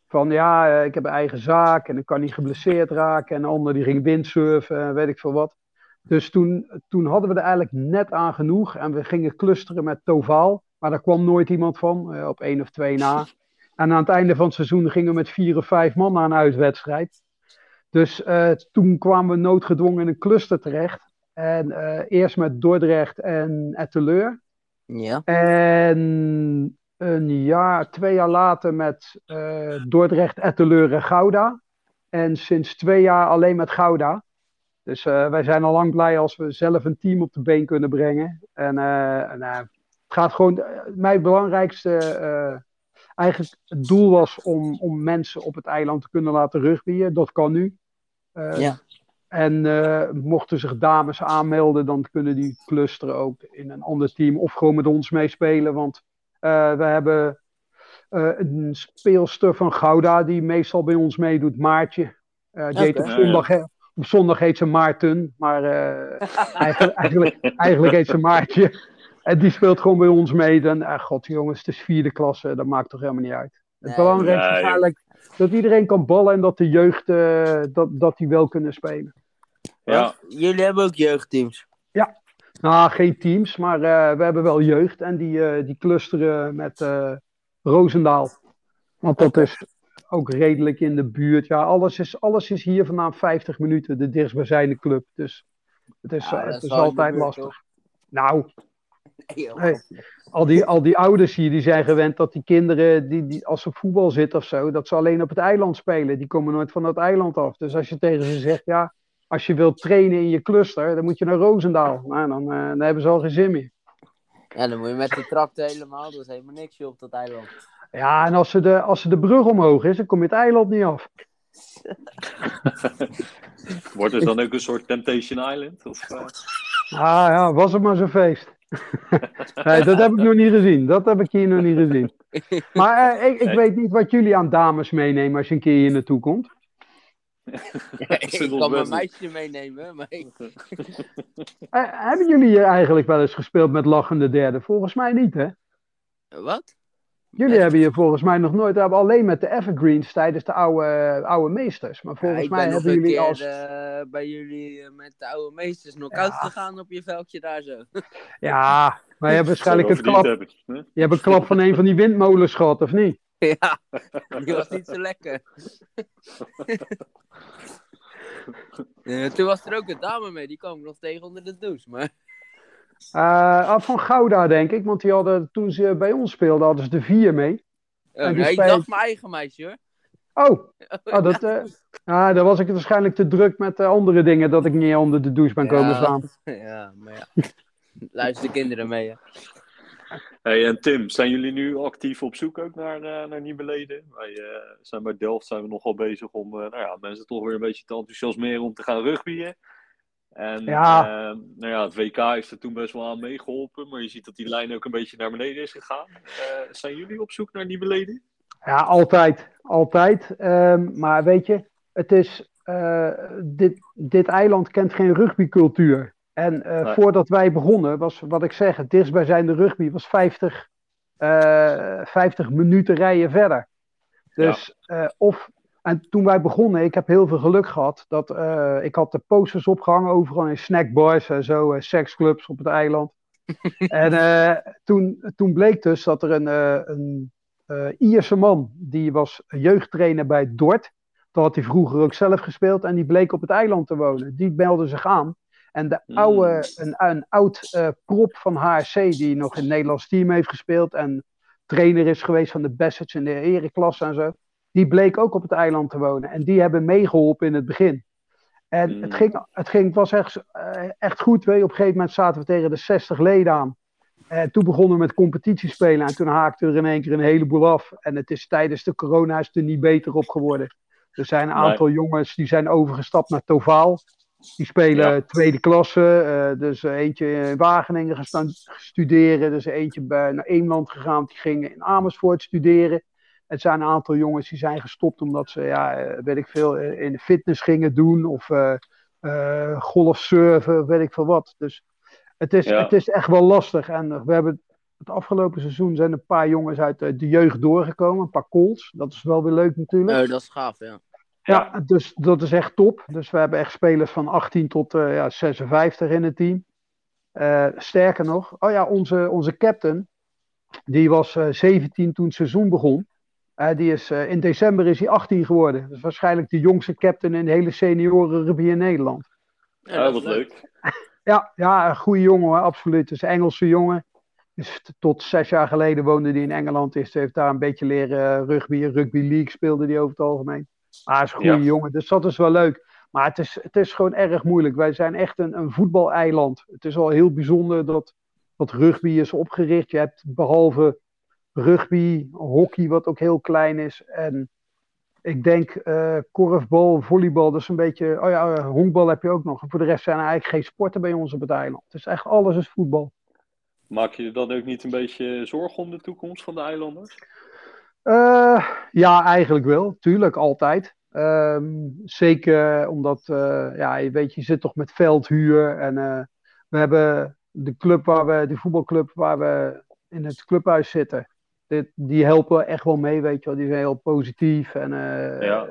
Van ja, eh, ik heb een eigen zaak en ik kan niet geblesseerd raken. En een ander die ging windsurfen en weet ik veel wat. Dus toen, toen hadden we er eigenlijk net aan genoeg. En we gingen clusteren met Tovaal. Maar daar kwam nooit iemand van, eh, op één of twee na. En aan het einde van het seizoen gingen we met vier of vijf man naar een uitwedstrijd. Dus eh, toen kwamen we noodgedwongen in een cluster terecht. En eh, eerst met Dordrecht en Etteleur. Ja. En een jaar, twee jaar later met eh, Dordrecht, Etteleur en Gouda. En sinds twee jaar alleen met Gouda. Dus eh, wij zijn al lang blij als we zelf een team op de been kunnen brengen. En eh, eh, het gaat gewoon. eh, mijn belangrijkste eh, eigenlijk het doel was om, om mensen op het eiland te kunnen laten rugbyen. Dat kan nu. Eh, Ja. En eh, mochten zich dames aanmelden, dan kunnen die clusteren ook in een ander team of gewoon met ons meespelen. Want eh, we hebben eh, een speelster van Gouda die meestal bij ons meedoet, Maartje. Eh, die heet op, Ja, ja. zondag, op zondag heet ze Maarten, maar eh, eigenlijk, eigenlijk, eigenlijk heet ze Maartje. En die speelt gewoon bij ons mee. Dan, ah, god jongens, het is vierde klasse, dat maakt toch helemaal niet uit. Het belangrijkste is eigenlijk dat iedereen kan ballen en dat de jeugd eh, dat, dat die wel kunnen spelen. Ja, Jullie hebben ook jeugdteams. Nou, geen teams, maar eh, we hebben wel jeugd en die, eh, die clusteren met eh Roosendaal. Want dat is ook redelijk in de buurt. Ja, alles is, alles is hier vandaan 50 minuten, de dichtstbijzijnde club. Dus het is, Ja, het is altijd buurt, lastig. toch? Nou, al die, al die ouders hier, die zijn gewend dat die kinderen, die, die, als ze op voetbal zitten of zo, dat ze alleen op het eiland spelen. Die komen nooit van dat eiland af. Dus als je tegen ze zegt, ja, als je wilt trainen in je cluster, dan moet je naar Roosendaal. Nou, dan, eh, dan hebben ze al geen zin meer. Ja, dan moet je met de tractor helemaal. Dat is helemaal niks joh, op dat eiland. Ja, en als ze, de, als ze de brug omhoog is, dan kom je het eiland niet af. wordt het dan ook een soort Temptation Island? Of? Ah ja, was het maar zo'n feest. nee, dat heb ik nog niet gezien. Dat heb ik hier nog niet gezien. Maar eh, ik, ik Nee. weet niet wat jullie aan dames meenemen als je een keer hier naartoe komt. Ik kan mijn meisje meenemen, maar ik... Eh, hebben jullie hier eigenlijk wel eens gespeeld met lachende derde? Volgens mij niet, hè? Wat? Jullie Nee. hebben hier volgens mij nog nooit, we hebben alleen met de evergreens tijdens de oude, oude meesters. Maar Ja, volgens ik mij ben nog hebben jullie keer als... eh, bij jullie eh, met de oude meesters knock-out Ja. gegaan op je veldje daar zo. Ja, maar je hebt waarschijnlijk een wel klap, hebben, je hebt een klap van een van die windmolens gehad, of niet? ja, die was niet zo lekker. Toen was er ook een dame mee, die kwam ik nog tegen onder de douche. Maar Eh, ah, van Gouda, denk ik. Want die hadden, toen ze bij ons speelden, hadden ze de vier mee. oh, En die nee, ik dacht mijn eigen meisje hoor. Oh, oh dat, eh ah, dan was ik waarschijnlijk te druk met eh, andere dingen dat ik niet onder de douche ben komen Ja. staan. Ja, maar ja. Luister de kinderen mee. Hè. Hey, en Tim, zijn jullie nu actief op zoek ook naar, eh, naar nieuwe leden? Wij eh, zijn bij Delft zijn we nogal bezig om eh, nou ja, mensen toch weer een beetje te enthousiasmeren om te gaan rugbyen. En Ja. nou ja, het WK heeft er toen best wel aan meegeholpen, maar je ziet dat die lijn ook een beetje naar beneden is gegaan. Zijn jullie op zoek naar nieuwe leden? Ja, altijd. Altijd. Ehm, maar weet je, het is, dit, dit eiland kent geen rugbycultuur. En eh, Nee. voordat wij begonnen, was wat ik zeg, het dichtstbijzijnde rugby was 50 eh 50 minuten rijden verder. Dus eh, of, en toen wij begonnen, ik heb heel veel geluk gehad. Dat, eh, ik had de posters opgehangen overal in snackbars en zo, eh, seksclubs op het eiland. en eh, toen, toen bleek dus dat er een, eh, een eh, Ierse man, die was jeugdtrainer bij Dort. Daar had hij vroeger ook zelf gespeeld en die bleek op het eiland te wonen. Die meldde zich aan. En de Hmm. oude, een, een oud eh, prop van HRC, die nog in het Nederlands team heeft gespeeld en trainer is geweest van de Bassets in de ereklasse en zo, die bleek ook op het eiland te wonen. En die hebben meegeholpen in het begin. En Hmm. het, ging, het, ging, het was echt, eh, echt goed. Weet. Op een gegeven moment zaten we tegen de 60 leden aan. En toen begonnen we met competitie spelen. En toen haakte er in één keer een heleboel af. En het is tijdens de corona is het er niet beter op geworden. Er zijn een Nee. aantal jongens die zijn overgestapt naar Tovaal. Die spelen Ja. tweede klasse. eh, dus eentje in Wageningen gaan staan studeren. Dus eentje bij, naar Eemland gegaan. Die ging in Amersfoort studeren. Het zijn een aantal jongens die zijn gestopt omdat ze, ja, eh, weet ik veel, eh, in de fitness gingen doen. Of eh eh, golfsurfen, weet ik veel wat. Dus het is, Ja. het is echt wel lastig. En we hebben het afgelopen seizoen zijn een paar jongens uit de, jeugd doorgekomen. Een paar calls. Dat is wel weer leuk natuurlijk. Oh, dat is gaaf, ja. Ja, dus dat is echt top. Dus we hebben echt spelers van 18 tot eh, ja, 56 in het team. Eh, sterker nog, oh ja, onze, onze captain, die was eh, 17 toen het seizoen begon. Eh, die is, eh, in december is hij 18 geworden. Is waarschijnlijk de jongste captain in de hele senioren rugby in Nederland. Ja, wat leuk. Ja, ja, een goede jongen, hoor, absoluut. Een Engelse jongen. Dus tot zes jaar geleden woonde hij in Engeland. Is, heeft daar een beetje leren eh, rugby. Rugby league speelde hij over het algemeen. Hij is een goede Ja. jongen, dus dat is wel leuk. Maar het is, het is gewoon erg moeilijk. Wij zijn echt een, een voetbaleiland. Het is al heel bijzonder dat, dat rugby is opgericht. Je hebt behalve rugby, hockey, wat ook heel klein is. En ik denk eh korfbal, volleybal, dat is een beetje. Oh ja, eh, honkbal heb je ook nog. En voor de rest zijn er eigenlijk geen sporten bij ons op het eiland. Het is echt alles is voetbal. Maak je je dan ook niet een beetje zorgen om de toekomst van de eilanders? Eh, ja, eigenlijk wel. Tuurlijk, altijd. Ehm, zeker omdat, eh, ja, je weet, je zit toch met veldhuur. En eh, we hebben de club waar we, de voetbalclub waar we in het clubhuis zitten. Dit, die helpen echt wel mee, weet je wel. Die zijn heel positief. En, Ja.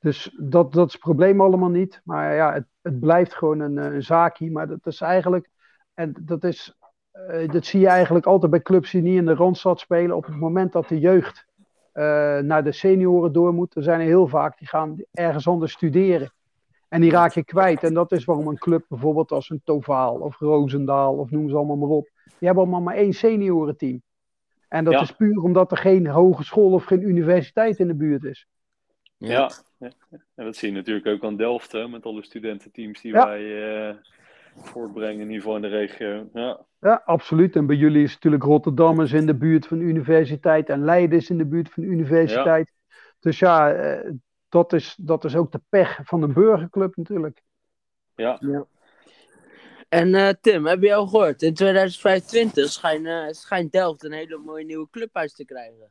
Dus dat, dat is het probleem allemaal niet. Maar ja, het, het blijft gewoon een, een zaakje. Maar dat is eigenlijk, en dat is, dat zie je eigenlijk altijd bij clubs die niet in de Randstad spelen. Op het moment dat de jeugd eh, naar de senioren door moet, er zijn er heel vaak die gaan ergens anders studeren. En die raak je kwijt. En dat is waarom een club bijvoorbeeld als een Tovaal of Roosendaal of noem ze allemaal maar op. Die hebben allemaal maar één seniorenteam. En dat Ja. is puur omdat er geen hogeschool of geen universiteit in de buurt is. Ja. ja. En dat zie je natuurlijk ook aan Delft, hè, met alle studententeams die Ja. wij eh, voortbrengen, in ieder geval in de regio. Ja, Ja, absoluut. En bij jullie is natuurlijk Rotterdam is in de buurt van de universiteit en Leiden is in de buurt van de universiteit. Dus ja, eh, dat, is, dat is ook de pech van een burgerclub natuurlijk. ja. En eh, Tim, heb je al gehoord? In 2025 schijnt, schijnt Delft een hele mooie nieuwe clubhuis te krijgen.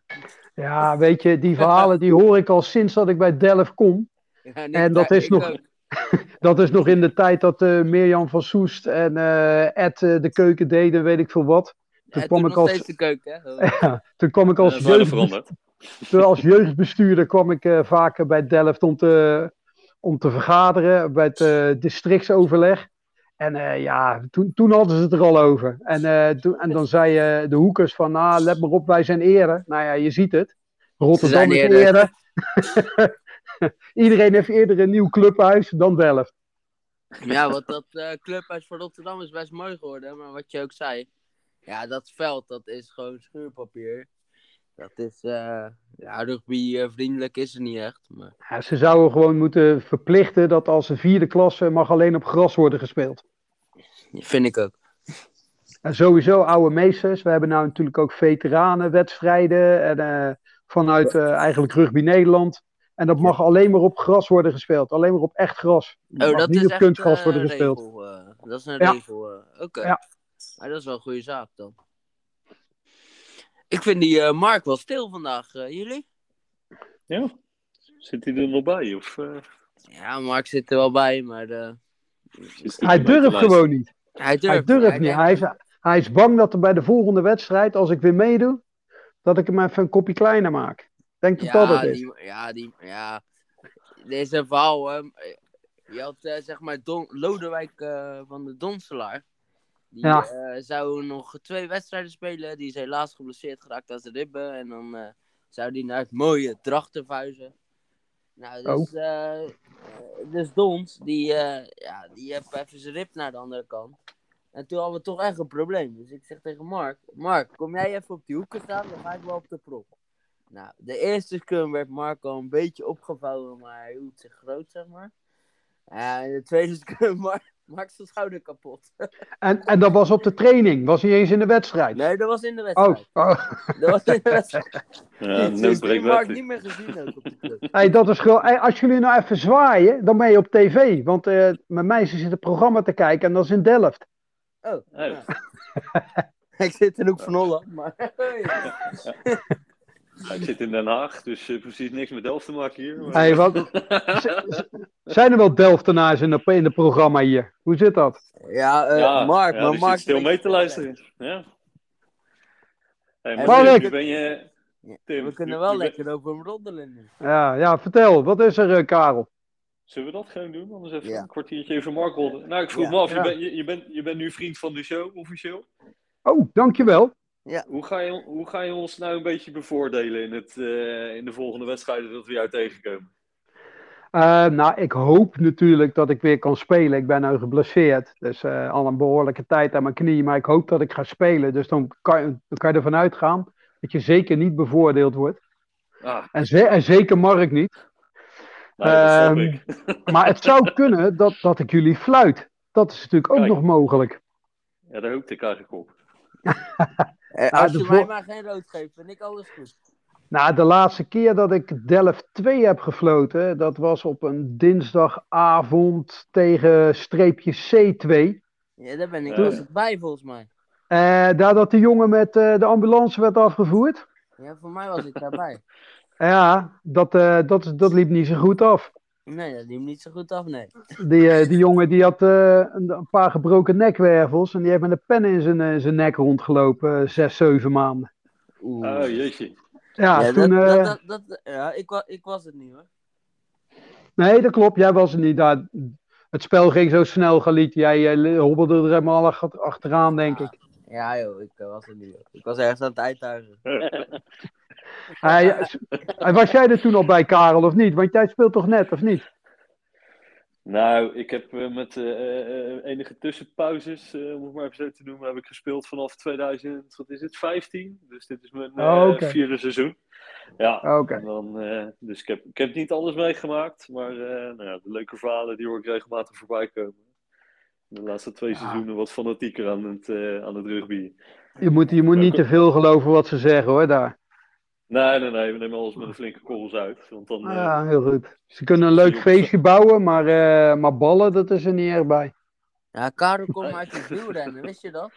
Ja, weet je, die verhalen die hoor ik al sinds dat ik bij Delft kom. Ja, En dat is nog- ook. Dat is nog in de tijd dat eh Mirjam van Soest en eh, Ed eh, de keuken deden, weet ik veel wat. Toen Ja, kwam toen ik als, steeds de keuken, hè? ja, toen kwam ik als, is weinig jeugd, veranderd. toen als jeugdbestuurder kwam ik eh, vaker bij Delft om te, om te vergaderen bij het eh, districtsoverleg. En eh, ja, toen, toen hadden ze het er al over. En, eh, toen, en dan zei eh, de hoekers van, nou, let maar op, wij zijn eerder. Nou ja, je ziet het. Rotterdam zijn is eerder. Iedereen heeft eerder een nieuw clubhuis dan Delft. Ja, want dat eh, clubhuis van Rotterdam is best mooi geworden. Maar wat je ook zei. Ja, dat veld, dat is gewoon schuurpapier. Dat is, eh ja, rugby eh, vriendelijk is het niet echt. Maar... Ja, ze zouden gewoon moeten verplichten dat als een vierde klasse mag alleen op gras worden gespeeld. Vind ik ook. En sowieso oude meesters. We hebben nou natuurlijk ook veteranenwedstrijden en, vanuit eigenlijk Rugby Nederland. En dat mag alleen maar op gras worden gespeeld. Alleen maar op echt gras. Dat Oh, dat niet is op echt kunstgras worden een gespeeld. regel. eh, dat is een Ja. regel. eh, Oké. Ja. Maar dat is wel een goede zaak dan. Ik vind die eh, Mark wel stil vandaag. eh, jullie? Ja. Zit hij er nog bij? Of, Ja, Mark zit er wel bij, maar eh, Hij durft gewoon niet. hij durft, Hij durft niet. Hij is, Hij is bang dat er bij de volgende wedstrijd, als ik weer meedoe, dat ik hem even een kopje kleiner maak. Denk dat dat Ja, het is. die, ja, die, ja. Deze verhaal, hè, je had eh, zeg maar Don, Lodewijk eh, van de Donselaar. Die Ja. eh, zou nog twee wedstrijden spelen. Die is helaas geblesseerd geraakt aan zijn ribben. En dan zou die naar het mooie Drachten. Nou, dus, eh, eh, dus Dons, die, ja, die heeft even zijn rib naar de andere kant. En toen hadden we toch echt een probleem. Dus ik zeg tegen Mark, Mark, kom jij even op die hoeken staan, dan ga ik wel op de prop. Nou, de eerste scrum werd Marco een beetje opgevouwen, maar hij hield zich groot, zeg maar. En de tweede scrum, Mark, Mark zijn schouder kapot. En, en dat was op de training, was niet eens in de wedstrijd. Nee, dat was in de Oh, wedstrijd. oh. Dat was in de wedstrijd. Ja, Dus ik Mark niet meer gezien ook op de club. Hey, dat is gewoon, hey, als jullie nou even zwaaien, dan ben je op tv. Want eh, mijn meisje zit het programma te kijken en dat is in Delft. Oh, Oh. ja. Ik zit in Hoek van Holland, maar... Ja, ik zit in Den Haag, dus eh, precies niks met Delft te maken hier. maar- Hey, wat, zijn er wel Delftenaars in, de, in het programma hier? Hoe zit dat? Ja, eh, ja, Mark, ja, maar die Mark... zit stil mee te luisteren. Ja. Hey, maar Maar Tim, leuk. nu ben je... Tim, We kunnen nu- wel nu ben- lekker over hem roddelen nu. Ja, ja vertel, wat is er, eh, Karel? Zullen we dat gewoon doen? Anders even Ja. een kwartiertje even Mark rollen. Nou, ik vroeg Ja. me af, je, bent, je, je, bent, je bent nu vriend van de show, officieel. Oh, dankjewel. Hoe ga, je, hoe ga je ons nou een beetje bevoordelen in, het, eh, in de volgende wedstrijden dat we jou tegenkomen? Eh, nou, ik hoop natuurlijk dat ik weer kan spelen. Ik ben nu geblesseerd, dus eh, al een behoorlijke tijd aan mijn knie. Maar ik hoop dat ik ga spelen. Dus dan kan, je- dan kan je ervan uitgaan dat je zeker niet bevoordeeld wordt. Ah, En, ze- en zeker Mark niet. Ehm. Maar het zou kunnen dat, dat ik jullie fluit. Dat is natuurlijk ook Kijk. nog mogelijk. Ja, daar hoopte ik eigenlijk op. Eh, Nou, als je mij maar geen rood geeft, vind ik alles goed. Nou, de laatste keer dat ik Delft 2 heb gefloten, dat was op een dinsdagavond tegen streepje C2. Ja, daar ben ik was het bij, volgens mij. Eh, daar dat de jongen met eh, de ambulance werd afgevoerd. Ja, voor mij was ik daarbij. Ja, dat, eh, dat, dat liep niet zo goed af. Nee, dat liep niet zo goed af, nee. Die, eh, die jongen die had eh, een, een paar gebroken nekwervels en die heeft met een pen in zijn, eh, zijn nek rondgelopen, zes, zeven maanden. Oeh. Oh, jeetje. Ja, ja, toen, dat, eh, dat, dat, ja ik, wa, ik was het niet hoor. nee, dat klopt, jij was er niet daar. Het spel ging zo snel, Galit. Jij eh, hobbelde er helemaal ach- achteraan, denk ik. Ja joh, ik was het niet hoor. Ik was ergens aan het uittuigen. Hij, was jij er toen al bij, Karel, of niet? Want jij speelt toch net, of niet? Nou, ik heb eh, met eh, eh, enige tussenpauzes, om het maar even zo te noemen, heb ik gespeeld vanaf 2000, wat is het, 15? Dus dit is mijn Oh, vierde seizoen. Ja, dan, eh, dus ik heb, ik heb niet alles meegemaakt, maar nou ja, de leuke verhalen die hoor ik regelmatig voorbij komen. De laatste twee Ja. seizoenen wat fanatieker aan het, aan het rugby. Je moet, je moet niet te veel geloven wat ze zeggen, hoor, daar. Nee, nee, nee, we nemen alles met een flinke korrels uit. Want dan, eh, Ja, heel goed. Ze kunnen een leuk feestje bouwen, maar, eh, maar ballen, dat is er niet erg bij. Ja, Karel komt uit het wielrennen, wist je dat?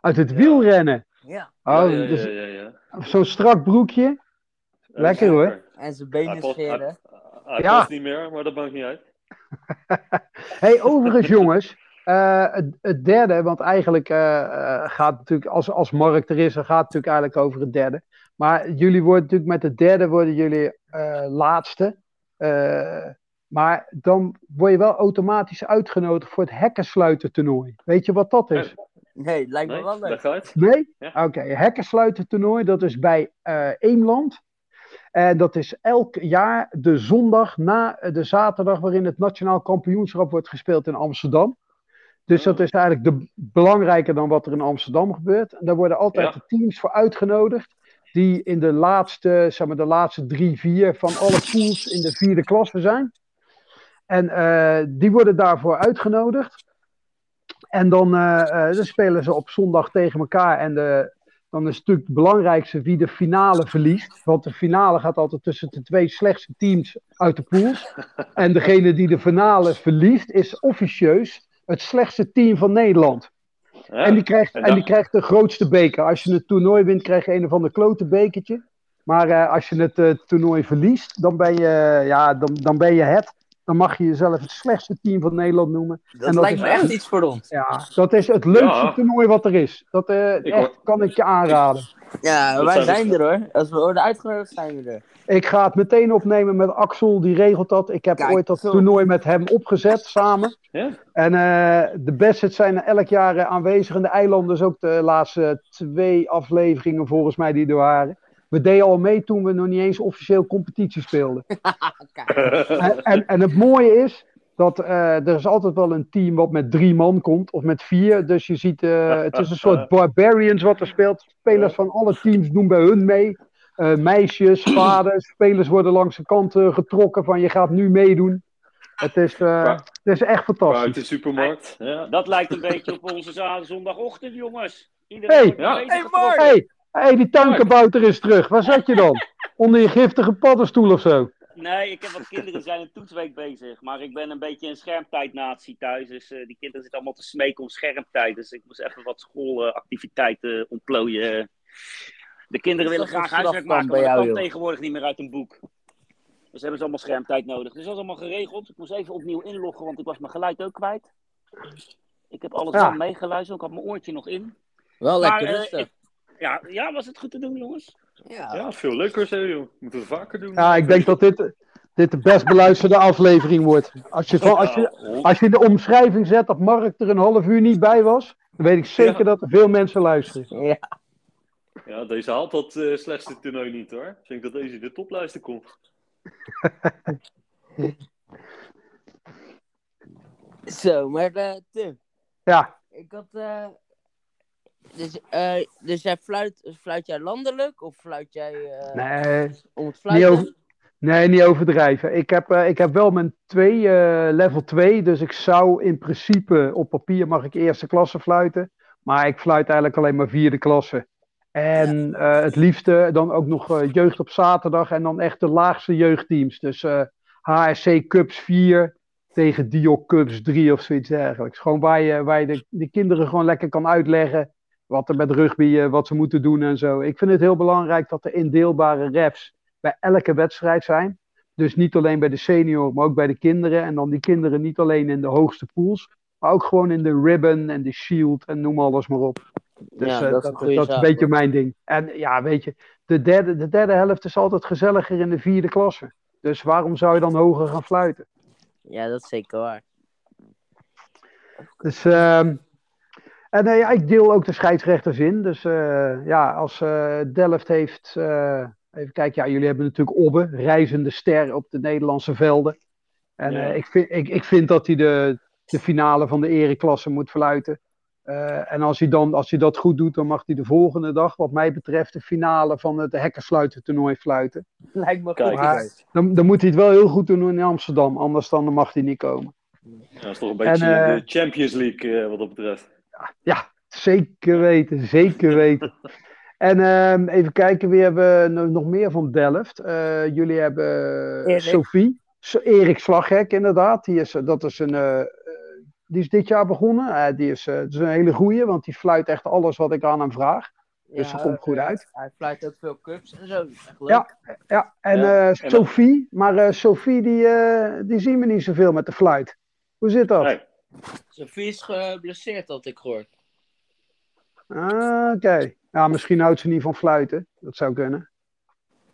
Uit het Ja. wielrennen. Ja. Oh, ja, ja, dus ja, ja, ja. zo'n strak broekje. Eh, Lekker, hoor. En zijn Hij benen past, scheren. hij, hij Ja. past niet meer, maar dat maakt niet uit. hey, overigens jongens, eh, het, het derde, want eigenlijk eh, eh, gaat natuurlijk, als, als Mark er is, dan gaat het natuurlijk eigenlijk over het derde. Maar jullie worden natuurlijk met het derde worden jullie eh, laatste. Eh, maar dan word je wel automatisch uitgenodigd voor het hekkensluiten toernooi. Weet je wat dat is? Nee, het lijkt me Nee, wel leuk. Nee? Ja. Oké, hekkensluiten toernooi, dat is bij eh Eemland. En dat is elk jaar de zondag na de zaterdag waarin het nationaal kampioenschap wordt gespeeld in Amsterdam. Dus dat Oh. is eigenlijk de, belangrijker dan wat er in Amsterdam gebeurt. En daar worden altijd Ja. de teams voor uitgenodigd. Die in de laatste, zeg maar, de laatste drie, vier van alle pools in de vierde klasse zijn. En eh, die worden daarvoor uitgenodigd. En dan, eh, eh, dan spelen ze op zondag tegen elkaar. En de, dan is natuurlijk het belangrijkste wie de finale verliest. Want de finale gaat altijd tussen de twee slechtste teams uit de pools. En degene die de finale verliest is officieus het slechtste team van Nederland. En, die krijgt, en die krijgt de grootste beker. Als je het toernooi wint, krijg je een of ander klote bekertje. Maar eh, als je het eh, toernooi verliest, dan ben je, ja, dan, dan ben je het. dan mag je jezelf het slechtste team van Nederland noemen. Dat, En dat lijkt is me echt iets voor ons. Ja, dat is het leukste Ja. toernooi wat er is. Dat eh, Ik echt, hoor- kan ik je aanraden. Ja, Dat wij zijn dus- er hoor. Als we worden uitgenodigd, zijn we er. Ik ga het meteen opnemen met Axel, die regelt dat. Ik heb Kijk, ooit dat zo. toernooi met hem opgezet, samen. Ja? En eh, de Bassets zijn elk jaar eh, aanwezig in de eilanden. Dus ook de laatste twee afleveringen volgens mij die er waren. We deden al mee toen we nog niet eens officieel competitie speelden. En, en, en het mooie is dat eh, er is altijd wel een team wat met drie man komt of met vier. Dus je ziet, eh, het is een soort barbarians wat er speelt. Spelers van alle teams doen bij hun mee. Eh, meisjes, vaders, spelers worden langs de kant eh, getrokken van je gaat nu meedoen. Het is, eh, Qua- het is echt Uit fantastisch. de supermarkt. Ja. Dat lijkt een beetje op onze zondagochtend, jongens. Iedereen Hey. Ja. Hey. Mark. Hey, hey, die tuinkabouter is terug. Waar zat je dan? Onder je giftige paddenstoel of zo? Nee, ik heb wat kinderen zijn een toetsweek bezig. Maar ik ben een beetje een schermtijdnatie thuis. Dus eh, die kinderen zitten allemaal te smeken om schermtijd. Dus ik moest even wat schoolactiviteiten ontplooien. De kinderen willen graag huiswerk maken, bij maar dat kan tegenwoordig niet meer uit een boek. Dus hebben ze allemaal schermtijd nodig. Dus dat is allemaal geregeld. Ik moest even opnieuw inloggen, want ik was mijn geluid ook kwijt. Ik heb alles Ja. meegeluisterd. Ik had mijn oortje nog in. Wel Maar, lekker eh, rustig. ik- Ja, ja, was het goed te doen, jongens? Ja. ja, veel leuker zo, joh. Moeten we vaker doen. Ja, ik denk dat dit, dit de best beluisterde aflevering wordt. Als je, van, als, je, als je in de omschrijving zet dat Mark er een half uur niet bij was, dan weet ik zeker Ja. dat er veel mensen luisteren. Ja. Ja, deze haalt dat eh, slechtste toernooi niet hoor. Ik denk dat deze in de toplijsten komt. Zo, maar eh, Tim, Ja, ik had. eh, dus, eh, dus jij fluit, fluit jij landelijk of fluit jij eh, nee, om het niet, over, nee, niet overdrijven. Ik heb, eh, ik heb wel mijn 2, eh, level 2, dus ik zou in principe op papier mag ik eerste klasse fluiten. Maar ik fluit eigenlijk alleen maar vierde klasse. En het liefste dan ook nog jeugd op zaterdag en dan echt de laagste jeugdteams. Dus HSC Cups 4 tegen Dio Cups 3 of zoiets dergelijks. Gewoon waar je, waar je de, de kinderen gewoon lekker kan uitleggen wat er met rugby, eh, wat ze moeten doen en zo. Ik vind het heel belangrijk dat er indeelbare reps bij elke wedstrijd zijn. Dus niet alleen bij de senior, maar ook bij de kinderen. En dan die kinderen niet alleen in de hoogste pools, maar ook gewoon in de ribbon en de shield en noem alles maar op. Dus Ja, eh, dat dat, is een goede dat is een beetje hoor. mijn ding. En ja, weet je, de derde, de derde helft is altijd gezelliger in de vierde klasse. Dus waarom zou je dan hoger gaan fluiten? Ja, dat is zeker waar. Dus, ehm, en ja, ik deel ook de scheidsrechters in. Dus eh, ja, als eh, Delft heeft. eh, even kijken, ja, jullie hebben natuurlijk Obbe, reizende ster op de Nederlandse velden. En Ja. eh, ik, vind, ik, ik vind dat hij de, de finale van de ereklasse moet fluiten. Eh, en als hij, dan, als hij dat goed doet, dan mag hij de volgende dag, wat mij betreft, de finale van het hekkensluiten toernooi fluiten. Lijkt me Kijk goed. Maar- eens. Dan, dan moet hij het wel heel goed doen in Amsterdam, anders dan mag hij niet komen. Ja, dat is toch een beetje En, de Champions League eh, wat dat betreft. Ja, zeker weten, zeker weten. En ehm, even kijken, wie hebben we nog meer van Delft? Eh, jullie hebben Erik. Sophie, So- Erik Slaghek inderdaad. Die is, dat is een, eh, eh, die is dit jaar begonnen. Eh, die is, eh, dat is een hele goeie, want die fluit echt alles wat ik aan hem vraag. Dus dat komt goed eh, uit. Hij fluit ook veel cups en zo. Echt leuk. Ja. Ja, en Ja, eh, Sophie, maar eh, Sophie die, eh, die zien we niet zoveel met de fluit. Hoe zit dat? Nee. Sophie is geblesseerd, had ik gehoord. Ah, Oké, ja, misschien houdt ze niet van fluiten. Dat zou kunnen.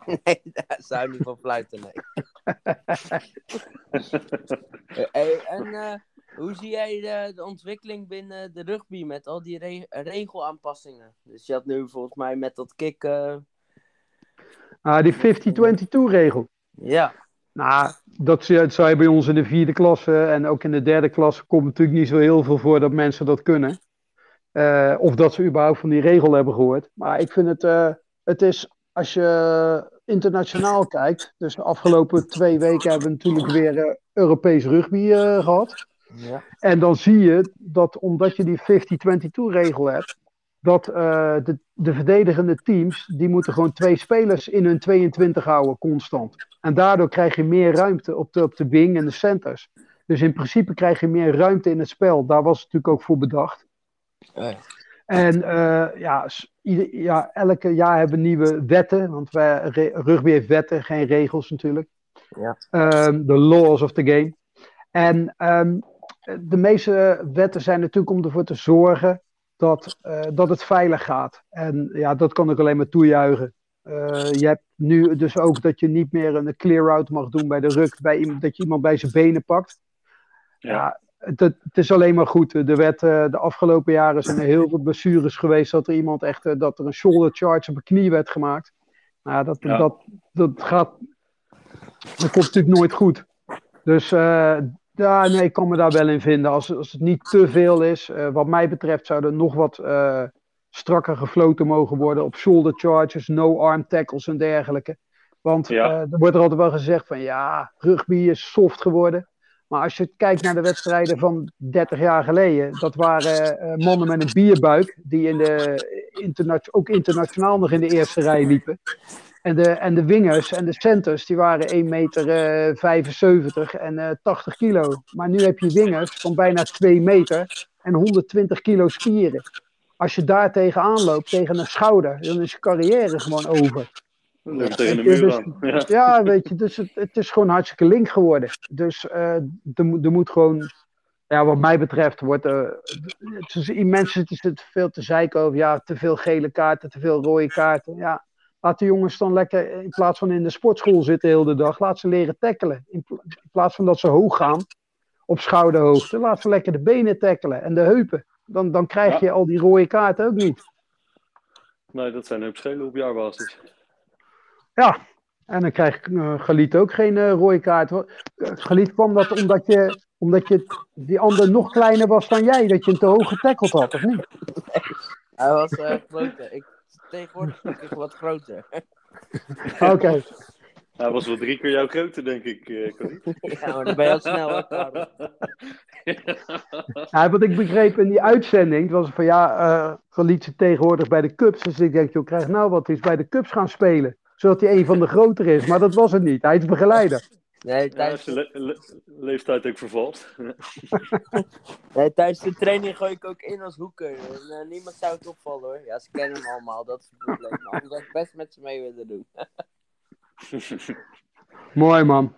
Nee, daar zou niet van fluiten, nee. Hey, en eh, hoe zie jij de, de ontwikkeling binnen de rugby met al die re- regelaanpassingen? Dus je had nu volgens mij met dat kicken. Ah, die 50-22 regel. Ja, Nou, dat dat zou je bij ons in de vierde klasse en ook in de derde klasse komt natuurlijk niet zo heel veel voor dat mensen dat kunnen. Eh, of dat ze überhaupt van die regel hebben gehoord. Maar ik vind het, eh, het is, als je internationaal kijkt, dus de afgelopen twee weken hebben we natuurlijk weer eh, Europees rugby eh, gehad. ja. En dan zie je dat omdat je die 50-22 regel hebt, dat eh, de, de verdedigende teams, die moeten gewoon twee spelers in hun 22 houden, constant. En daardoor krijg je meer ruimte op de, op de wing en de centers. Dus in principe krijg je meer ruimte in het spel. Daar was het natuurlijk ook voor bedacht. En eh, ja, ieder- ja, elke jaar hebben we nieuwe wetten. Want wij, rugby heeft wetten, geen regels natuurlijk. Ja. Ehm, De laws of the game. En ehm, de meeste wetten zijn natuurlijk om ervoor te zorgen dat, eh, dat het veilig gaat. En ja, dat kan ik alleen maar toejuichen. Eh, je hebt nu dus ook dat je niet meer een clear-out mag doen bij de ruk, bij iemand, dat je iemand bij zijn benen pakt. Ja. Ja, het, het, is alleen maar goed. De wet, eh, de afgelopen jaren zijn er heel veel blessures geweest dat er iemand echt, dat er een shoulder charge op een knie werd gemaakt. Nou, dat, Ja. dat, dat gaat, dat komt natuurlijk nooit goed. Dus ja, nee, ik kan me daar wel in vinden. Als, als het niet te veel is, eh, wat mij betreft zou er nog wat eh, strakker gefloten mogen worden op shoulder charges, no arm tackles en dergelijke. Want Ja. eh, er wordt er altijd wel gezegd van ja, rugby is soft geworden. Maar als je kijkt naar de wedstrijden van 30 jaar geleden, dat waren mannen met een bierbuik, die in de, interna- ook internationaal nog in de eerste rij liepen. En de, en de wingers en de centers, die waren 1 meter eh, 75 en eh 80 kilo. Maar nu heb je wingers van bijna 2 meter en 120 kilo spieren. Als je daar tegenaan loopt, tegen een schouder, dan is je carrière gewoon over. Je tegen de muur dus- aan. Ja. Ja, weet je, dus het, het is gewoon hartstikke link geworden. Dus eh, er, moet- er moet gewoon, ja, wat mij betreft, wordt er. het is, mensen zitten veel te zeiken over, ja, te veel gele kaarten, te veel rode kaarten. Ja, laat de jongens dan lekker, in plaats van in de sportschool zitten de hele dag, laat ze leren tackelen. In, pla- in plaats van dat ze hoog gaan, op schouderhoogte, laat ze lekker de benen tackelen en de heupen. Dan, dan krijg Ja. je al die rode kaarten ook niet. Nee, dat zijn ook schelen op jaarbasis. Ja, en dan krijgt eh Galiet ook geen eh, rode kaart. Eh, Galiet kwam dat omdat je, omdat je die ander nog kleiner was dan jij, dat je hem te hoog getackeld had, of niet? Hij was eh, groter. Ik, tegenwoordig ik wat groter. Oké, Hij was wel drie keer jouw grootte, denk ik, eh Corrie. ja, maar dan ben je al snel, hè, ja, wat ik begreep in die uitzending, het was van ja, eh Galiet zit tegenwoordig bij de Cubs. Dus ik denk, joh, krijg nou wat, hij is bij de Cubs gaan spelen. Zodat hij een van de grotere is, maar dat was het niet. Hij is begeleider. Nee, Ja, tijdens, le- le- leeftijd ook vervalt. nee, tijdens de training gooi ik ook in als hoeker. En, eh, niemand zou het opvallen hoor. Ja, ze kennen hem allemaal, dat is het probleem. Maar anders zou ik best met ze mee willen doen. Mooi man.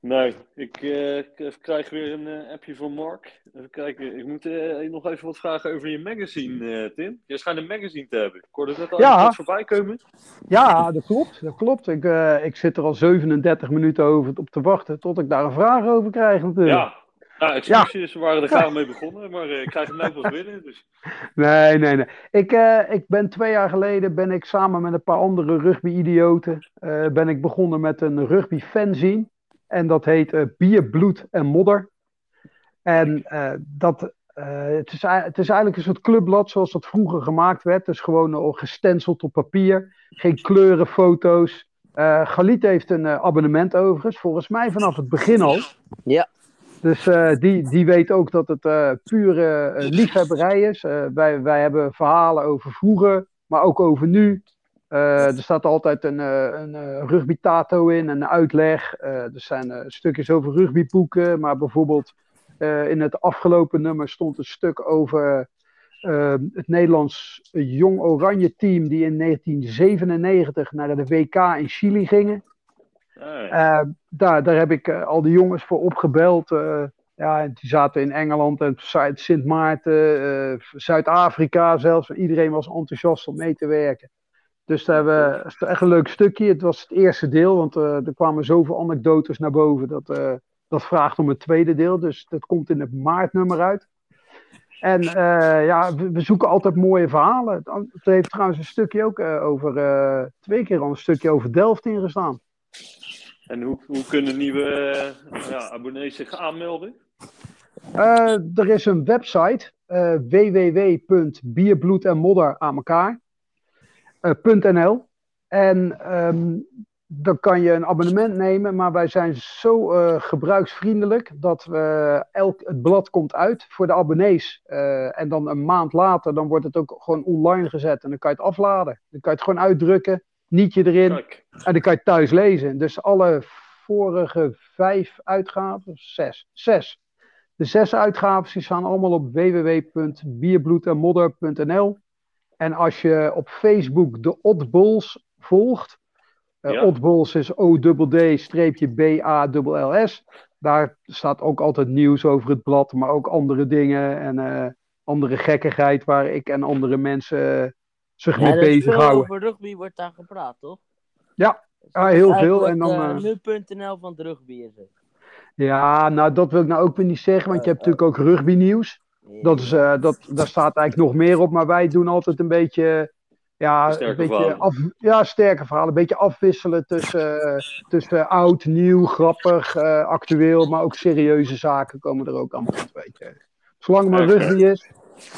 Nee, ik eh, k- krijg weer een eh, appje van Mark. Even kijken, ik moet eh, nog even wat vragen over je magazine, eh, Tim. Je schijnt een magazine te hebben. Ik hoorde net al Ja. voorbij komen. Ja, dat klopt. Dat klopt. Ik, eh, ik zit er al 37 minuten over op te wachten tot ik daar een vraag over krijg natuurlijk. Ja, nou, excuses, we waren er gauw mee begonnen, maar eh, ik krijg hem nou pas binnen. Dus. Nee, nee, nee. Ik, eh, ik ben twee jaar geleden ben ik samen met een paar andere rugby-idioten eh, ben ik begonnen met een rugby-fanzine. En dat heet eh, Bier, Bloed en Modder. En eh, dat, eh, het, is, het is eigenlijk een soort clubblad zoals dat vroeger gemaakt werd. Dus gewoon al gestenceld op papier. Geen kleuren, foto's. Galit heeft een abonnement overigens. Volgens mij vanaf het begin al. Ja. Dus die, die weet ook dat het eh, pure liefhebberij is. Wij, wij hebben verhalen over vroeger, maar ook over nu. Eh, er staat altijd een, eh, een eh, rugby-tato in, een uitleg. Er zijn stukjes over rugbyboeken, maar bijvoorbeeld in het afgelopen nummer stond een stuk over eh, het Nederlands Jong Oranje team die in 1997 naar de WK in Chili gingen. Daar, daar heb ik al die jongens voor opgebeld. ja, en die zaten in Engeland en Sint Maarten, Zuid-Afrika zelfs. Iedereen was enthousiast om mee te werken. Dus daar hebben we- echt een leuk stukje. Het was het eerste deel, want eh, er kwamen zoveel anekdotes naar boven. Dat, eh, dat vraagt om het tweede deel. Dus dat komt in het maartnummer uit. En eh, ja, we, we zoeken altijd mooie verhalen. Het, het heeft trouwens een stukje ook over, twee keer al een stukje over Delft ingestaan. En hoe, hoe kunnen nieuwe ja, abonnees zich aanmelden? Er is een website, eh www.bierbloed en modder aan elkaar. Eh, .nl. En ehm, dan kan je een abonnement nemen, maar wij zijn zo eh, gebruiksvriendelijk dat we elk, het blad komt uit voor de abonnees. Eh, en dan een maand later, dan wordt het ook gewoon online gezet en dan kan je het afladen. Dan kan je het gewoon uitdrukken, nietje erin. Kijk, En dan kan je het thuis lezen. Dus alle vorige vijf uitgaven, zes, zes. De zes uitgaven die staan allemaal op www.bierbloedenmodder.nl. En als je op Facebook de Oddballs volgt, eh Ja. Oddballs is O-D-D-B-A-L-L-S, Daar staat ook altijd nieuws over het blad, maar ook andere dingen en eh, andere gekkigheid waar ik en andere mensen eh, zich Ja, mee bezighouden. over rugby wordt daar gepraat, toch? Ja, Dus ja, het is heel veel. En dan, Nu.nl van het rugby is het. Ja, nou dat wil ik nou ook weer niet zeggen, want je hebt natuurlijk ook rugbynieuws. Dat is, eh, dat, daar staat eigenlijk nog meer op, maar wij doen altijd een beetje, ja, Sterke een beetje verhalen. af, ja, sterke verhalen. Een beetje afwisselen tussen, eh, tussen oud, nieuw, grappig, eh, actueel, maar ook serieuze zaken komen er ook aan bod, weet je. Zolang maar rugby is.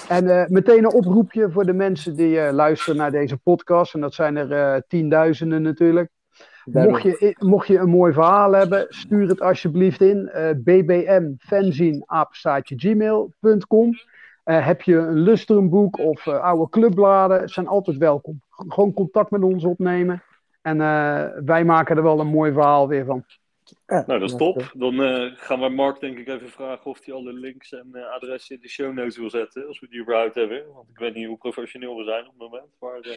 En meteen een oproepje voor de mensen die luisteren naar deze podcast, en dat zijn er tienduizenden natuurlijk. Mocht je, mocht je een mooi verhaal hebben, stuur het alsjeblieft in. eh bbmfanzine@gmail.com. Eh heb je een lustrumboek of eh, oude clubbladen, zijn altijd welkom. Gewoon contact met ons opnemen. En eh, wij maken er wel een mooi verhaal weer van. Nou, dat is top. Dan eh, gaan wij Mark denk ik even vragen of hij alle links en eh, adressen in de show notes wil zetten. Als we die überhaupt hebben. Want ik weet niet hoe professioneel we zijn op het moment. Maar eh,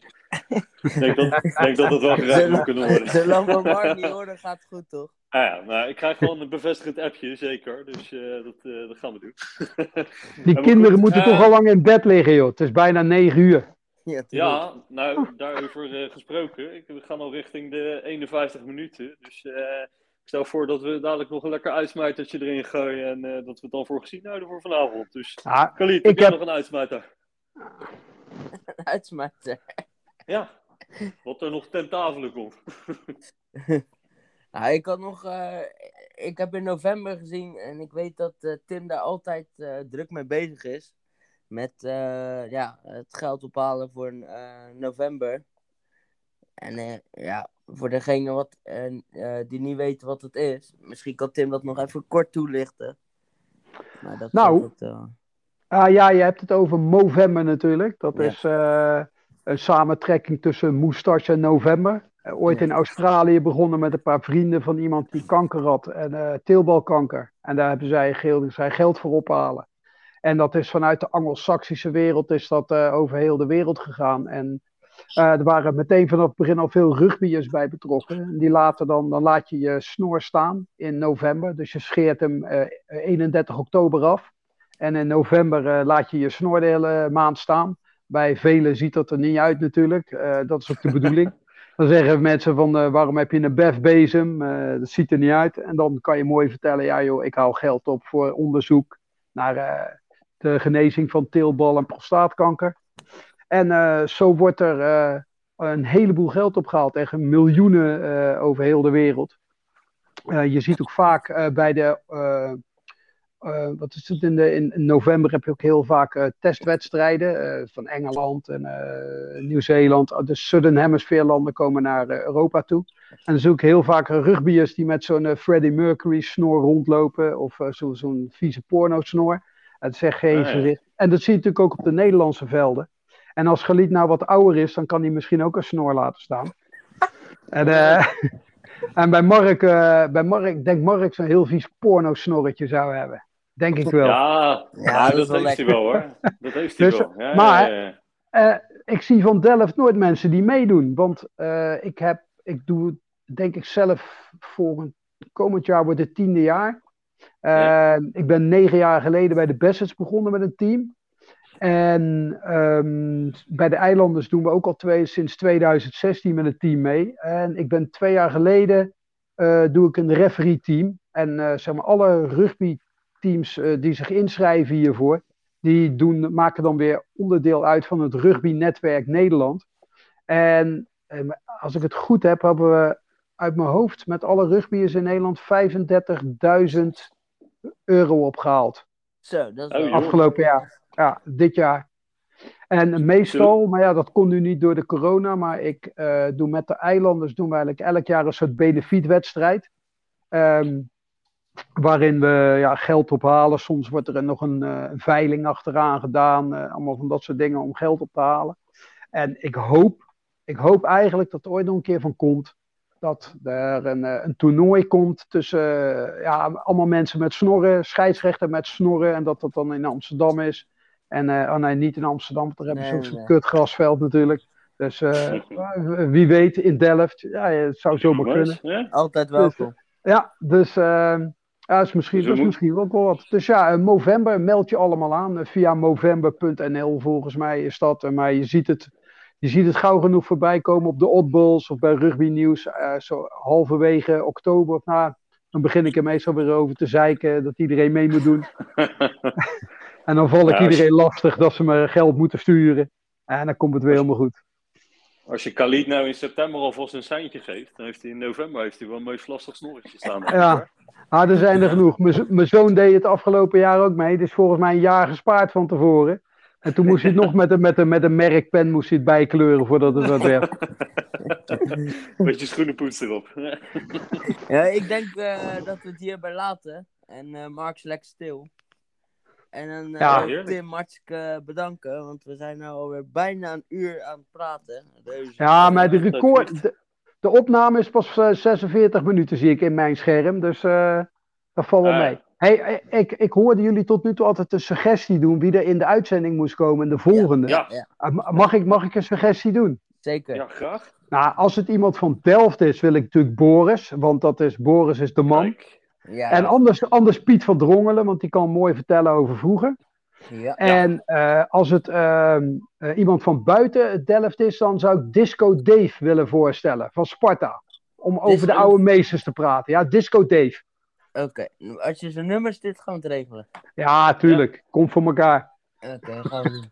ik denk dat, denk dat het wel geregeld moet kunnen worden. Zolang we Mark niet horen, gaat het goed, toch? Ah ja, nou, ik krijg gewoon een bevestigend appje, zeker. Dus eh, dat, eh, dat gaan we doen. Die kinderen goed, moeten eh, toch al lang in bed liggen, joh. Het is bijna negen uur. Ja, tuurlijk. Ja, nou, daarover eh, gesproken. Ik, we gaan al richting de 51 minuten. Dus eh, stel voor dat we dadelijk nog een lekker uitsmijtertje erin gooien. En eh, dat we het dan voor gezien houden voor vanavond. Dus Ja, Khalid, Ik heb nog een uitsmijter? Uitsmijter. Ja, wat er nog ten tafel komt. Nou, ik had nog. eh, ik heb in november gezien en ik weet dat eh, Tim daar altijd eh, druk mee bezig is. Met eh, ja, het geld ophalen voor eh, november. En eh, ja, voor degene wat, eh, die niet weten wat het is, misschien kan Tim dat nog even kort toelichten. Maar dat Nou, dat, eh, Ah, ja, je hebt het over Movember natuurlijk. Dat Ja. is een samentrekking tussen Moustache en November. Ooit Ja. in Australië begonnen met een paar vrienden van iemand die kanker had. En eh teelbalkanker. En daar hebben zij geld, zij geld voor ophalen. En dat is vanuit de Anglo-Saxische wereld is dat over heel de wereld gegaan. En er waren meteen vanaf het begin al veel rugbyers bij betrokken. En die laten dan, dan laat je je snor staan in november. Dus je scheert hem eh, 31 oktober af. En in november eh, laat je je snor de hele maand staan. Bij velen ziet dat er niet uit natuurlijk. Eh, dat is ook de bedoeling. Dan zeggen mensen van eh, waarom heb je een befbezem? Eh dat ziet er niet uit. En dan kan je mooi vertellen, ja joh, ik hou geld op voor onderzoek naar eh, de genezing van teelbal en prostaatkanker. En eh, zo wordt er eh, een heleboel geld opgehaald, echt miljoenen eh, over heel de wereld. Je ziet ook vaak bij de, wat is het, in, de, in, november heb je ook heel vaak testwedstrijden van Engeland en Nieuw-Zeeland. De Southern Hemisphere landen komen naar Europa toe. En er zijn ook heel vaak rugbyers die met zo'n Freddie Mercury snor rondlopen of zo- zo'n vieze porno snor. Het echt geen gezicht. En dat zie je natuurlijk ook op de Nederlandse velden. En als Galiet nou wat ouder is, dan kan hij misschien ook een snor laten staan. En, eh, en bij Mark, eh, bij Mark, ik denk Mark zo'n heel vies porno-snorretje zou hebben. Denk ik wel. Ja, ja, dat dat, is wel heeft hij wel hoor. Dat heeft hij Dus, wel. Ja, maar- ja, ja. Eh, ik zie van Delft nooit mensen die meedoen. Want eh, ik, heb, ik doe, denk ik zelf, voor een komend jaar wordt het tiende jaar. Eh, Ja. Ik ben negen jaar geleden bij de Bassets begonnen met een team. En ehm, bij de eilanders doen we ook al twee, sinds 2016 met een team mee. En ik ben twee jaar geleden, eh, doe ik een referee team. En eh, zeg maar alle rugbyteams eh, die zich inschrijven hiervoor, die doen, maken dan weer onderdeel uit van het rugby-netwerk Nederland. En eh, als ik het goed heb, hebben we uit mijn hoofd met alle rugbyers in Nederland 35.000 euro opgehaald. Zo, dat is Oh. Afgelopen jaar. Ja, dit jaar. En meestal, maar ja, dat kon nu niet door de corona, maar ik eh, doe met de eilanders doen we eigenlijk elk jaar een soort benefietwedstrijd. Ehm, waarin we ja, geld ophalen. Soms wordt er nog een, eh, veiling achteraan gedaan. eh, allemaal van dat soort dingen om geld op te halen. En ik hoop, ik hoop eigenlijk dat er ooit nog een keer van komt. Dat er een, een toernooi komt tussen ja, allemaal mensen met snorren, scheidsrechter met snorren. En dat dat dan in Amsterdam is. En eh, oh nee, niet in Amsterdam, want daar hebben ze ook zo'n nee. kutgrasveld natuurlijk. Dus eh, wie weet in Delft. Ja, het zou zomaar kunnen. Ja? Altijd welkom. Ja, dus ehm, Ja, is misschien, Dus dat is moet- misschien ook wel wat. Dus ja, in november meld je allemaal aan. eh, Via movember.nl volgens mij is dat. Eh, Maar je ziet het, je ziet het gauw genoeg voorbij komen op de Oddballs of bij Rugby Nieuws. eh, zo halverwege oktober of na. Dan begin ik er meestal weer over te zeiken dat iedereen mee moet doen. En dan val ik Ja, als je- iedereen lastig dat ze me geld moeten sturen. En dan komt het weer helemaal goed. Als je Khalid nou in september alvast een seintje geeft, dan heeft hij in november heeft hij wel een mooi vlastig snorretje staan. Ja. Ah, er zijn er genoeg. Mijn zo- Mijn zoon deed het afgelopen jaar ook mee. Dus volgens mij een jaar gespaard van tevoren. En toen moest hij het nog met een, met een, met een merkpen moest hij het bijkleuren voordat het wat werd. Beetje schoenenpoets erop. Ja, ik denk eh, dat we het hierbij laten. En eh Mark is lekker stil. En dan eh, Ja. wil ik. Tim hartstikke bedanken, want we zijn nu alweer bijna een uur aan het praten. Dus, Ja, eh, maar de record, de, de opname is pas eh, 46 minuten zie ik in mijn scherm. Dus eh, dat valt wel mee. Hey, eh, ik, ik hoorde jullie tot nu toe altijd een suggestie doen wie er in de uitzending moest komen. De volgende. Ja. ja, Ah, ma- Mag, ik, mag ik een suggestie doen? zeker. Ja, graag. Nou, als het iemand van Delft is, wil ik natuurlijk Boris. Want dat is, Boris is de man. Kijk. Ja, En anders, anders Piet van Drongelen, want die kan mooi vertellen over vroeger. ja. En eh, als het ehm, eh, iemand van buiten Delft is, dan zou ik Disco Dave willen voorstellen, van Sparta. Om over de oude meesters te praten. Ja, Disco Dave. Oké, als je zijn nummers dit gaan het regelen. Ja, tuurlijk. Komt voor elkaar. Oké, gaan we doen.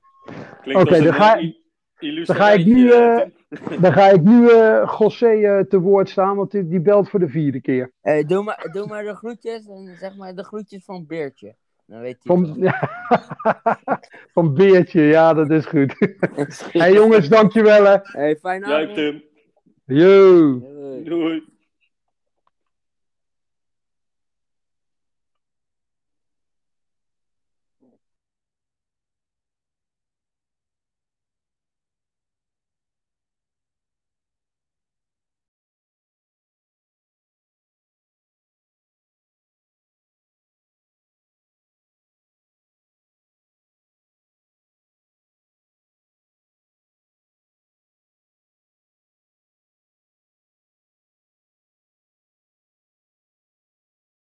Klinkt Oké, dan ga- i- dan ga ik nu, eh. Dan ga ik nu eh José eh, te woord staan, want die, die belt voor de vierde keer. Eh, doe, maar, doe maar de groetjes en zeg maar de groetjes van Beertje. Dan weet Van, van Beertje, ja, dat is goed. Hé hey, jongens, dankjewel hè. Hey, fijne Jij avond. Tim. Yo. Doei. Doei.